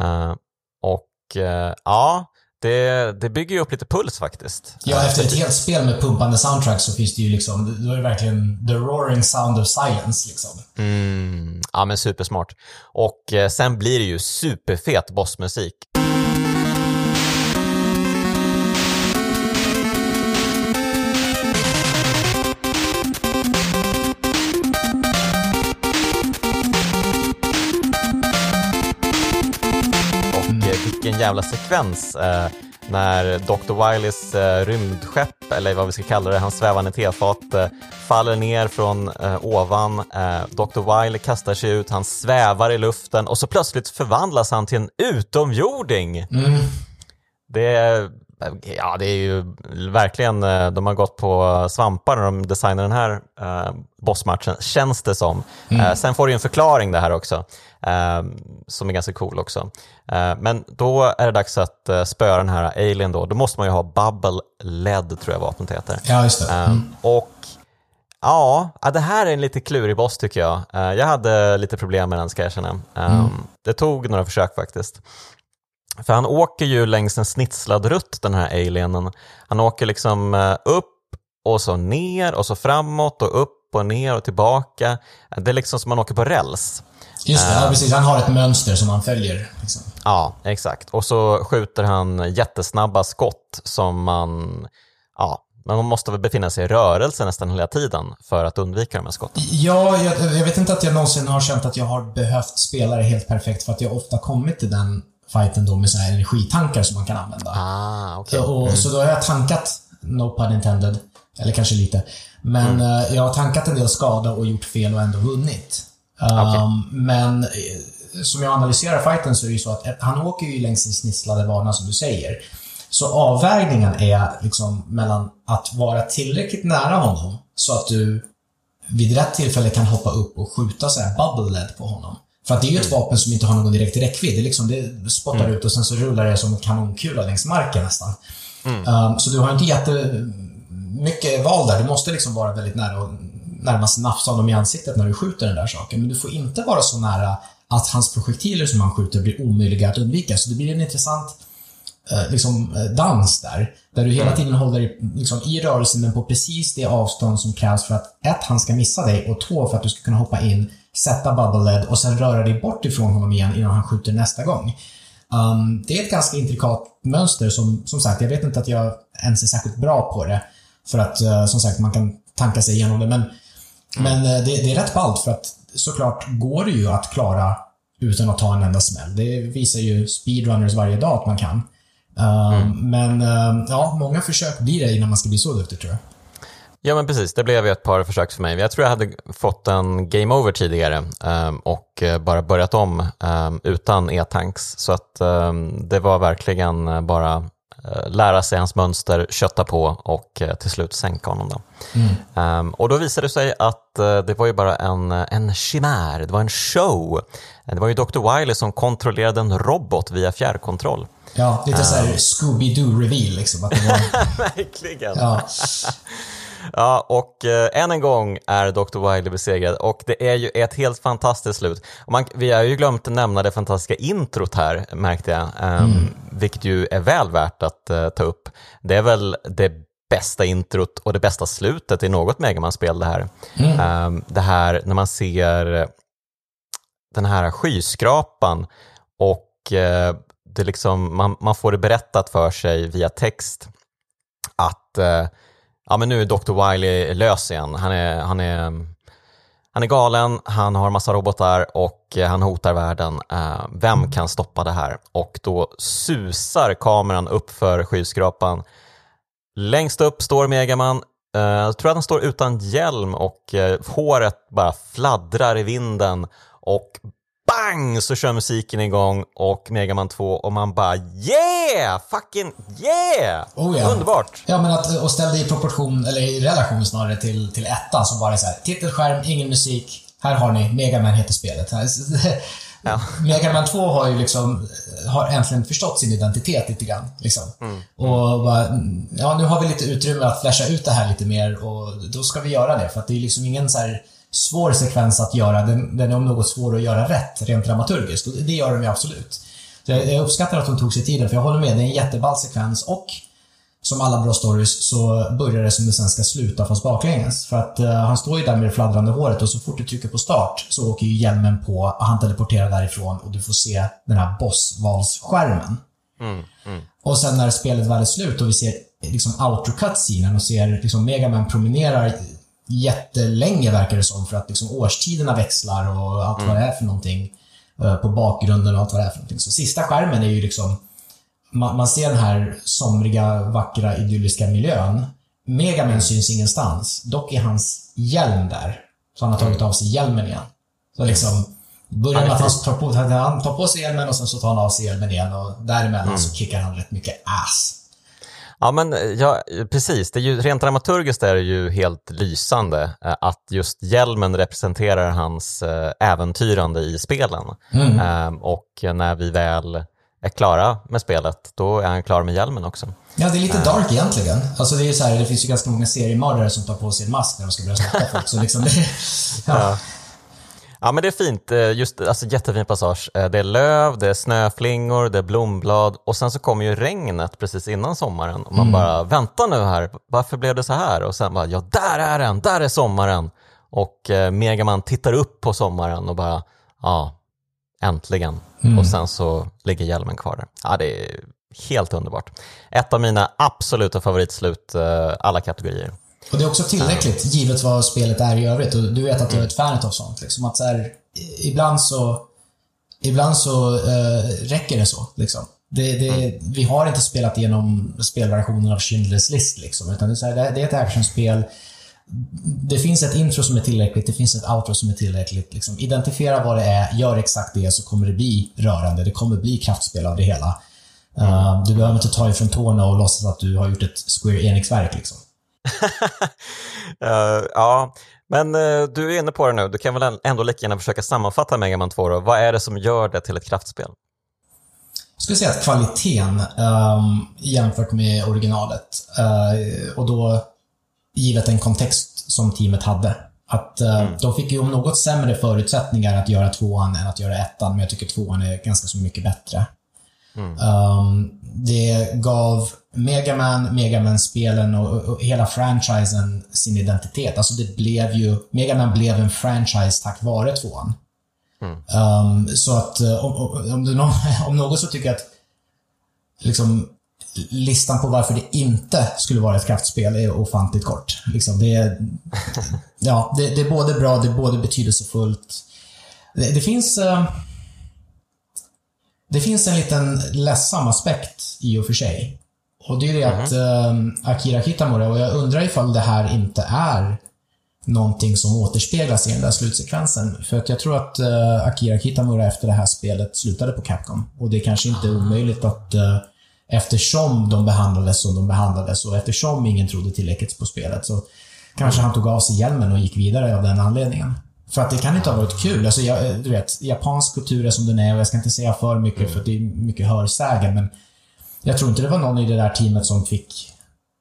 Uh, och uh, ja, det, det bygger ju upp lite puls faktiskt. Ja, efter ett helt spel med pumpande soundtrack så finns det ju liksom, då är det verkligen the roaring sound of silence liksom. Mm, ja men supersmart. Och eh, sen blir det ju superfet bossmusik. Jävla sekvens eh, när Dr. Wileys eh, rymdskepp, eller vad vi ska kalla det, hans svävande tefat, eh, faller ner från eh, ovan. Eh, Dr. Wiley kastar sig ut, han svävar i luften och så plötsligt förvandlas han till en utomjording. Mm. Det Ja, det är ju verkligen, eh, de har gått på svampar när de designar den här eh, bossmatchen, känns det som. Mm. Sen får du en förklaring det här också, som är ganska cool också. Eh, men då är det dags att eh, spöa den här alien då. Då måste man ju ha bubble led, tror jag vapnet heter. Ja, just det. Eh, mm. Och Ja, det här är en lite klurig boss tycker jag. Jag hade lite problem med den ska jag erkänna. Mm. Det tog några försök faktiskt. För han åker ju längs en snitslad rutt den här alienen. Han åker liksom eh, upp och så ner och så framåt och upp och ner och tillbaka. Det är liksom som man åker på räls. Just det, ja, eh. precis. Han har ett mönster som han följer. Liksom. Ja, exakt. Och så skjuter han jättesnabba skott som man... Ja, man måste väl befinna sig i rörelse nästan hela tiden för att undvika de här skotten. Ja, jag, jag vet inte att jag någonsin har känt att jag har behövt spela det helt perfekt för att jag ofta kommit till den fighten då med så här energitankar som man kan använda. Ah, okay. och, mm. så då har jag tankat, no pun intended, eller kanske lite. Men mm. uh, jag har tankat en del skada och gjort fel och ändå vunnit. Um, okay. Men eh, som jag analyserar fighten så är det ju så att han åker ju längs en snisslade bana som du säger. Så avvägningen är liksom mellan att vara tillräckligt nära honom så att du vid rätt tillfälle kan hoppa upp och skjuta så här bubble LED på honom. För att det är ju ett mm. vapen som inte har någon direkt räckvidd. Det, liksom, det spottar mm. ut och sen så rullar det som en kanonkula längs marken nästan. Mm. Um, så du har inte jättemycket val där. Du måste liksom vara väldigt nära och närmast nafsa honom i ansiktet när du skjuter den där saken. Men du får inte vara så nära att hans projektiler som han skjuter blir omöjliga att undvika. Så det blir en intressant eh, liksom, eh, dans där. Där du hela mm. tiden håller dig liksom, i rörelsen men på precis det avstånd som krävs för att ett, han ska missa dig och två, för att du ska kunna hoppa in sätta bubble led och sen röra dig bort ifrån honom igen innan han skjuter nästa gång. Um, det är ett ganska intrikat mönster som, som sagt, jag vet inte att jag ens är särskilt bra på det. För att, uh, som sagt, man kan tanka sig igenom det. Men. Men uh, det, det, är rätt ballt för att såklart går det ju att klara utan att ta en enda smäll. Det visar ju speedrunners varje dag att man kan. Um, mm. Men uh, ja, många försök blir det innan man ska bli så duktig tror jag. Ja, men precis. Det blev ju ett par försök för mig. Jag tror jag hade fått en game over tidigare um, och eh, bara börjat om um, utan e-tanks. Så att um, det var verkligen bara lära sig hans mönster, kötta på och uh, till slut sänka honom. Då. Mm. och då visade det sig att uh, det var ju bara en, en chimär, det var en show. Det var ju Dr. Wiley som kontrollerade en robot via fjärrkontroll. Ja, lite såhär Scooby-Doo-reveal liksom. Att det var... [laughs] Verkligen. Ja. Ja, och eh, än en gång är Dr. Wiley besegrad och det är ju ett helt fantastiskt slut. Man, vi har ju glömt nämna det fantastiska introt här, märkte jag, um, mm. vilket ju är väl värt att uh, ta upp. Det är väl det bästa introt och det bästa slutet i något Megaman-spel det här. Mm. Um, det här när man ser den här skyskrapan och uh, det liksom, man, man får det berättat för sig via text att uh, ja men nu är Dr. Wiley lös igen. Han är, han är, han är galen, han har massa robotar och eh, han hotar världen. Eh, vem kan stoppa det här? Och då susar kameran upp för skyskrapan. Längst upp står Megaman. Eh, jag tror att han står utan hjälm och håret bara fladdrar i vinden och bang så kör musiken igång och Megaman 2 och man bara yeah! Fucking yeah! Oh, ja. Underbart! Ja, men att, och ställ det i proportion, eller i relation snarare till, till ettan som bara är så här, titelskärm, ingen musik, här har ni, Megaman heter spelet. Ja. [laughs] Megaman 2 har ju liksom, har äntligen förstått sin identitet lite grann. Liksom. Mm. Och bara, ja nu har vi lite utrymme att flasha ut det här lite mer och då ska vi göra det. För att det är liksom ingen så här svår sekvens att göra. Den, den är om något svår att göra rätt, rent dramaturgiskt. Och det gör de ju absolut. Så jag, jag uppskattar att de tog sig tiden, för jag håller med. Det är en jätteball sekvens och som alla bra stories så börjar det som det sen ska sluta fast baklänges. För att uh, han står ju där med det fladdrande håret och så fort du trycker på start så åker ju hjälmen på och han teleporterar därifrån och du får se den här bossvalsskärmen. Mm, mm. Och sen när spelet väl är slut och vi ser liksom outro scenen och ser liksom Megaman promenerar jättelänge verkar det som för att liksom årstiderna växlar och allt vad det är för någonting uh, på bakgrunden och allt vad det är för någonting. Så sista skärmen är ju liksom man, man ser den här somriga, vackra, idylliska miljön. Megaman syns ingenstans. Dock är hans hjälm där. Så han har tagit av sig hjälmen igen. Så liksom, börjar med att han tar, på, han tar på sig hjälmen och sen så tar han av sig hjälmen igen och däremellan mm. så kickar han rätt mycket ass. Ja, men ja, precis. Det är ju, rent dramaturgiskt är det ju helt lysande eh, att just hjälmen representerar hans eh, äventyrande i spelen. Mm. Ehm, och när vi väl är klara med spelet, då är han klar med hjälmen också. Ja, det är lite dark egentligen. Alltså det är så här, det finns ju ganska många seriemördare som tar på sig en mask när de ska börja slakta folk. Så liksom det, [laughs] ja. Ja. Men det är fint, eh, just alltså jättefin passage. Eh, det är löv, det är snöflingor, det är blomblad och sen så kommer ju regnet precis innan sommaren och man mm. bara, vänta nu här, varför blev det så här? Och sen bara, ja där är den, där är sommaren! Och eh, Megaman tittar upp på sommaren och bara, ja, äntligen. Mm. Och sen så ligger hjälmen kvar där. Ja, det är helt underbart. Ett av mina absoluta favoritslut, eh, alla kategorier. Och det är också tillräckligt, ja. givet vad spelet är i övrigt. Och du vet att du är ett fan av sånt. Liksom att så här, ibland så, ibland så eh, räcker det så. Liksom. Det, det, mm. Vi har inte spelat igenom spelversionen av Schindler's list. Liksom, utan det, är så här, det är ett actionspel det finns ett intro som är tillräckligt, det finns ett outro som är tillräckligt. Liksom, identifiera vad det är, gör exakt det så kommer det bli rörande. Det kommer bli kraftspel av det hela. Mm. Uh, du behöver inte ta ifrån tårna och låtsas att du har gjort ett Square Enix-verk. Liksom uh, [laughs] ja, men uh, du är inne på det nu. Du kan väl ändå lika gärna försöka sammanfatta Mega Man 2 då. Vad är det som gör det till ett kraftspel? Jag skulle säga att kvaliteten um, jämfört med originalet, uh, och då givet den kontext som teamet hade. Att mm. De fick ju om något sämre förutsättningar att göra tvåan än att göra ettan, men jag tycker tvåan är ganska så mycket bättre. Mm. Um, det gav Megaman, Megaman-spelen och, och, hela franchisen sin identitet. Alltså det blev ju, Megaman blev en franchise tack vare tvåan. Mm. Um, så att eh, om, om, om, någon, [laughs] om någon så tycker jag att liksom, listan på varför det inte skulle vara ett kraftspel är ofantligt kort. Liksom det, är, [laughs] ja, det, det, är både bra, det är både betydelsefullt. Det, det finns... Uh, det finns en liten ledsam aspekt i och för sig. Och det är det mm att uh, Akira Kitamura, och jag undrar ifall det här inte är någonting som återspeglas i den där slutsekvensen. För att jag tror att uh, Akira Kitamura efter det här spelet slutade på Capcom. Och det är kanske inte är omöjligt att uh, eftersom de behandlades som de behandlades och eftersom ingen trodde tillräckligt på spelet så kanske han tog av sig hjälmen och gick vidare av den anledningen. För att det kan inte ha varit kul. Alltså, jag, du vet, japansk kultur är som den är och jag ska inte säga för mycket mm. för det är mycket hörsägen men jag tror inte det var någon i det där teamet som fick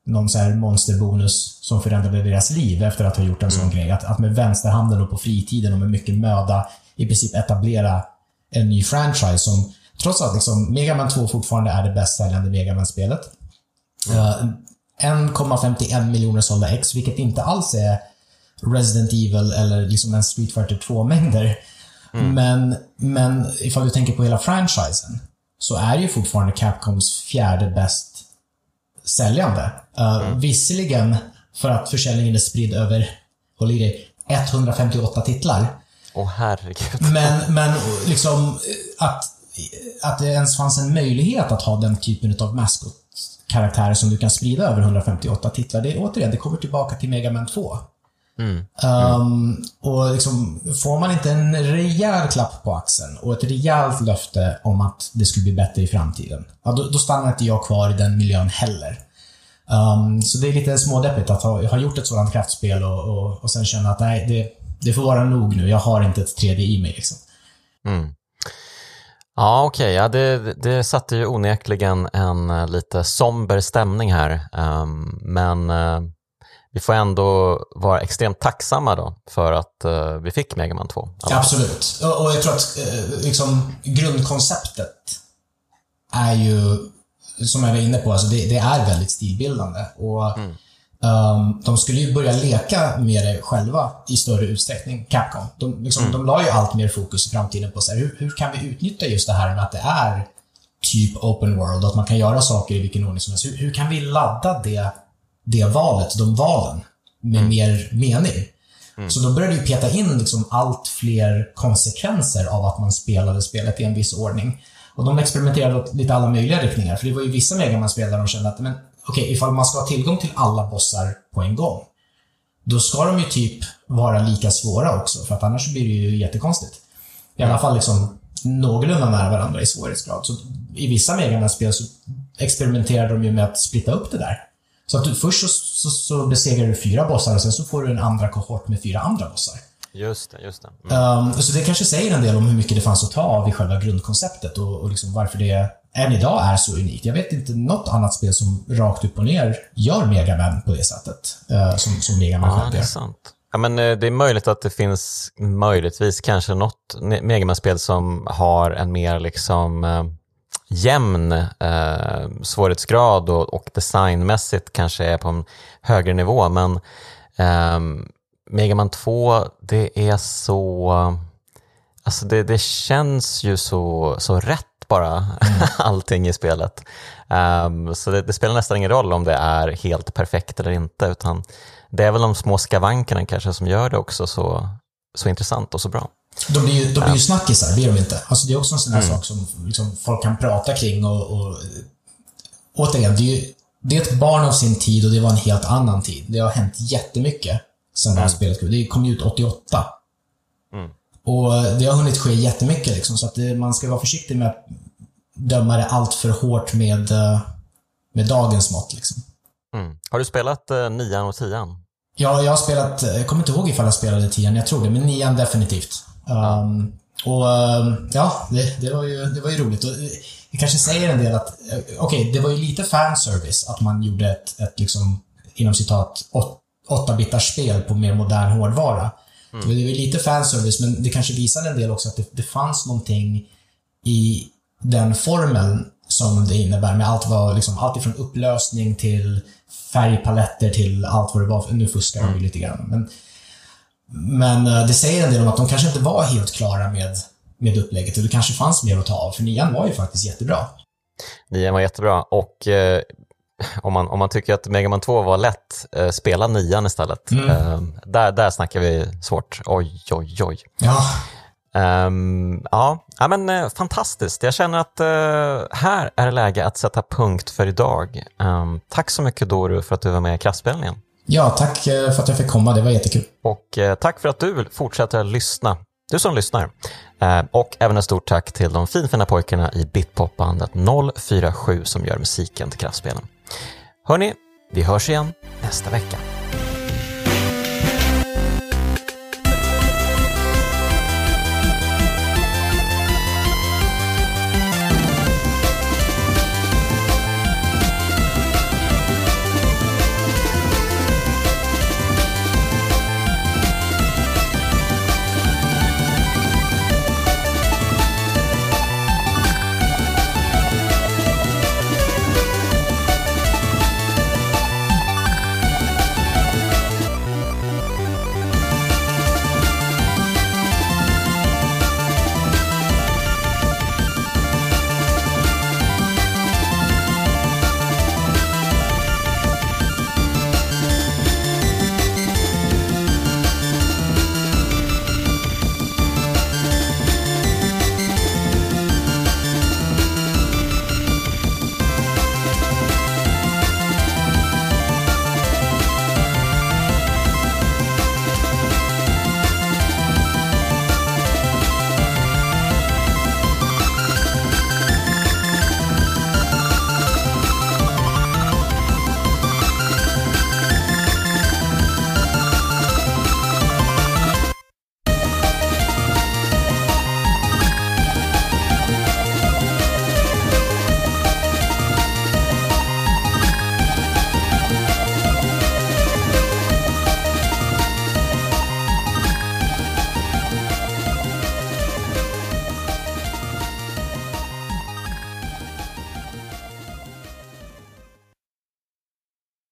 någon så här monsterbonus som förändrade deras liv efter att ha gjort en mm. sån grej. Att, att med vänsterhanden och på fritiden och med mycket möda i princip etablera en ny franchise som Trots att liksom, Mega Man 2 fortfarande är det bäst säljande Mega Man-spelet. Mm. Uh, 1,51 miljoner sålda X, vilket inte alls är Resident Evil eller liksom en Street Fighter 2-mängder. Mm. Men, men ifall du tänker på hela franchisen, så är ju fortfarande Capcoms fjärde bäst säljande. Uh, mm. Visserligen för att försäljningen är spridd över, håll i dig, 158 titlar. Åh oh, herregud. Men, men liksom att, att det ens fanns en möjlighet att ha den typen av maskot-karaktärer som du kan sprida över 158 titlar. Det, återigen, det kommer tillbaka till Mega Man 2. Mm. Um, och liksom, får man inte en rejäl klapp på axeln och ett rejält löfte om att det skulle bli bättre i framtiden, ja, då, då stannar inte jag kvar i den miljön heller. Um, så det är lite smådeppigt att ha, ha gjort ett sådant kraftspel och, och, och sen känna att nej, det, det får vara nog nu. Jag har inte ett tredje i mig. Liksom. Mm. Ja, okej. Okay. Ja, det, det satte ju onekligen en uh, lite somber stämning här. Um, men uh, vi får ändå vara extremt tacksamma då för att uh, vi fick Megaman 2. Ja. Absolut. Och, jag tror att liksom, grundkonceptet är ju, som jag var inne på, alltså det, det är väldigt stilbildande. Och mm Um, de skulle ju börja leka med det själva i större utsträckning, Capcom. De, liksom, mm. de la ju allt mer fokus i framtiden på så här, hur, hur, kan vi utnyttja just det här med att det är typ open world och att man kan göra saker i vilken ordning som helst. Hur, hur kan vi ladda det, det valet, de valen, med mm. mer mening? Mm. Så de började ju peta in liksom allt fler konsekvenser av att man spelade spelet i en viss ordning. Och de experimenterade åt lite alla möjliga riktningar. För det var ju vissa Megaman-spel där de kände att men, okej, okay, ifall man ska ha tillgång till alla bossar på en gång, då ska de ju typ vara lika svåra också, för att annars blir det ju jättekonstigt. I alla fall liksom någorlunda nära varandra i svårighetsgrad. Så I vissa Megaman-spel så experimenterar de ju med att splitta upp det där. Så att du, först så, så, så besegrar du fyra bossar och sen så får du en andra kohort med fyra andra bossar. Just det, just det. Mm. Um, så det kanske säger en del om hur mycket det fanns att ta av i själva grundkonceptet och, och liksom varför det än idag är så unikt. Jag vet inte något annat spel som rakt upp och ner gör Megaman på det sättet. Uh, som, som Megaman ja, det är sant. Ja, men eh, det är möjligt att det finns möjligtvis kanske något Megaman-spel som har en mer liksom uh, jämn uh, svårighetsgrad och, och designmässigt kanske är på en högre nivå. Men um, Megaman 2, det är så... Alltså det, det känns ju så, så rätt bara, mm. [laughs] allting i spelet. Um, så det, det, spelar nästan ingen roll om det är helt perfekt eller inte, utan det är väl de små skavankerna kanske som gör det också så, så intressant och så bra. De blir ju, de blir ju snackisar, blir de inte? Alltså det är också en sån här mm. sak som liksom folk kan prata kring och, och återigen, det är, ju, det är ett barn av sin tid och det var en helt annan tid. Det har hänt jättemycket sen det här mm. spelet kom. Det kom ju ut 88. Mm. Och det har hunnit ske jättemycket liksom, så att det, man ska vara försiktig med att döma det allt för hårt med, eh, med dagens mått. Liksom. Mm. Har du spelat uh, nian och tian? Ja, jag har spelat, jag kommer inte ihåg ifall jag spelade tian, jag tror det, men nian definitivt. Um, och um, ja, det, det, var ju, det var ju roligt. Och, det kanske säger en del att, okej, okay, det var ju lite fanservice att man gjorde ett, ett liksom, inom citat, 8-bitars spel på mer modern hårdvara. Mm. Det var lite fanservice, men det kanske visade en del också att det, det fanns någonting i den formeln som det innebär med allt vad, liksom, allt ifrån upplösning till färgpaletter till allt vad det var. Nu fuskar de mm. lite grann. Men, men eh, det säger en del om att de kanske inte var helt klara med, med upplägget och det kanske fanns mer att ta av, för nian var ju faktiskt jättebra. Nian var jättebra och eh, om man, om man tycker att Mega Man 2 var lätt, eh, spela nian istället. Mm. Eh, där, där snackar vi svårt. Oj, oj, oj. Ja. Um, ja, ja, men eh, fantastiskt. Jag känner att uh, här är det läge att sätta punkt för idag. Um, tack så mycket Doru för att du var med i Kraftspelningen. Ja, tack eh, för att jag fick komma. Det var jättekul. Och eh, tack för att du fortsätter lyssna. Du som lyssnar. Eh, och även ett stort tack till de finfina pojkarna i Bitpopbandet 047 som gör musiken till Kraftspelen. Hörni, vi hörs igen nästa vecka.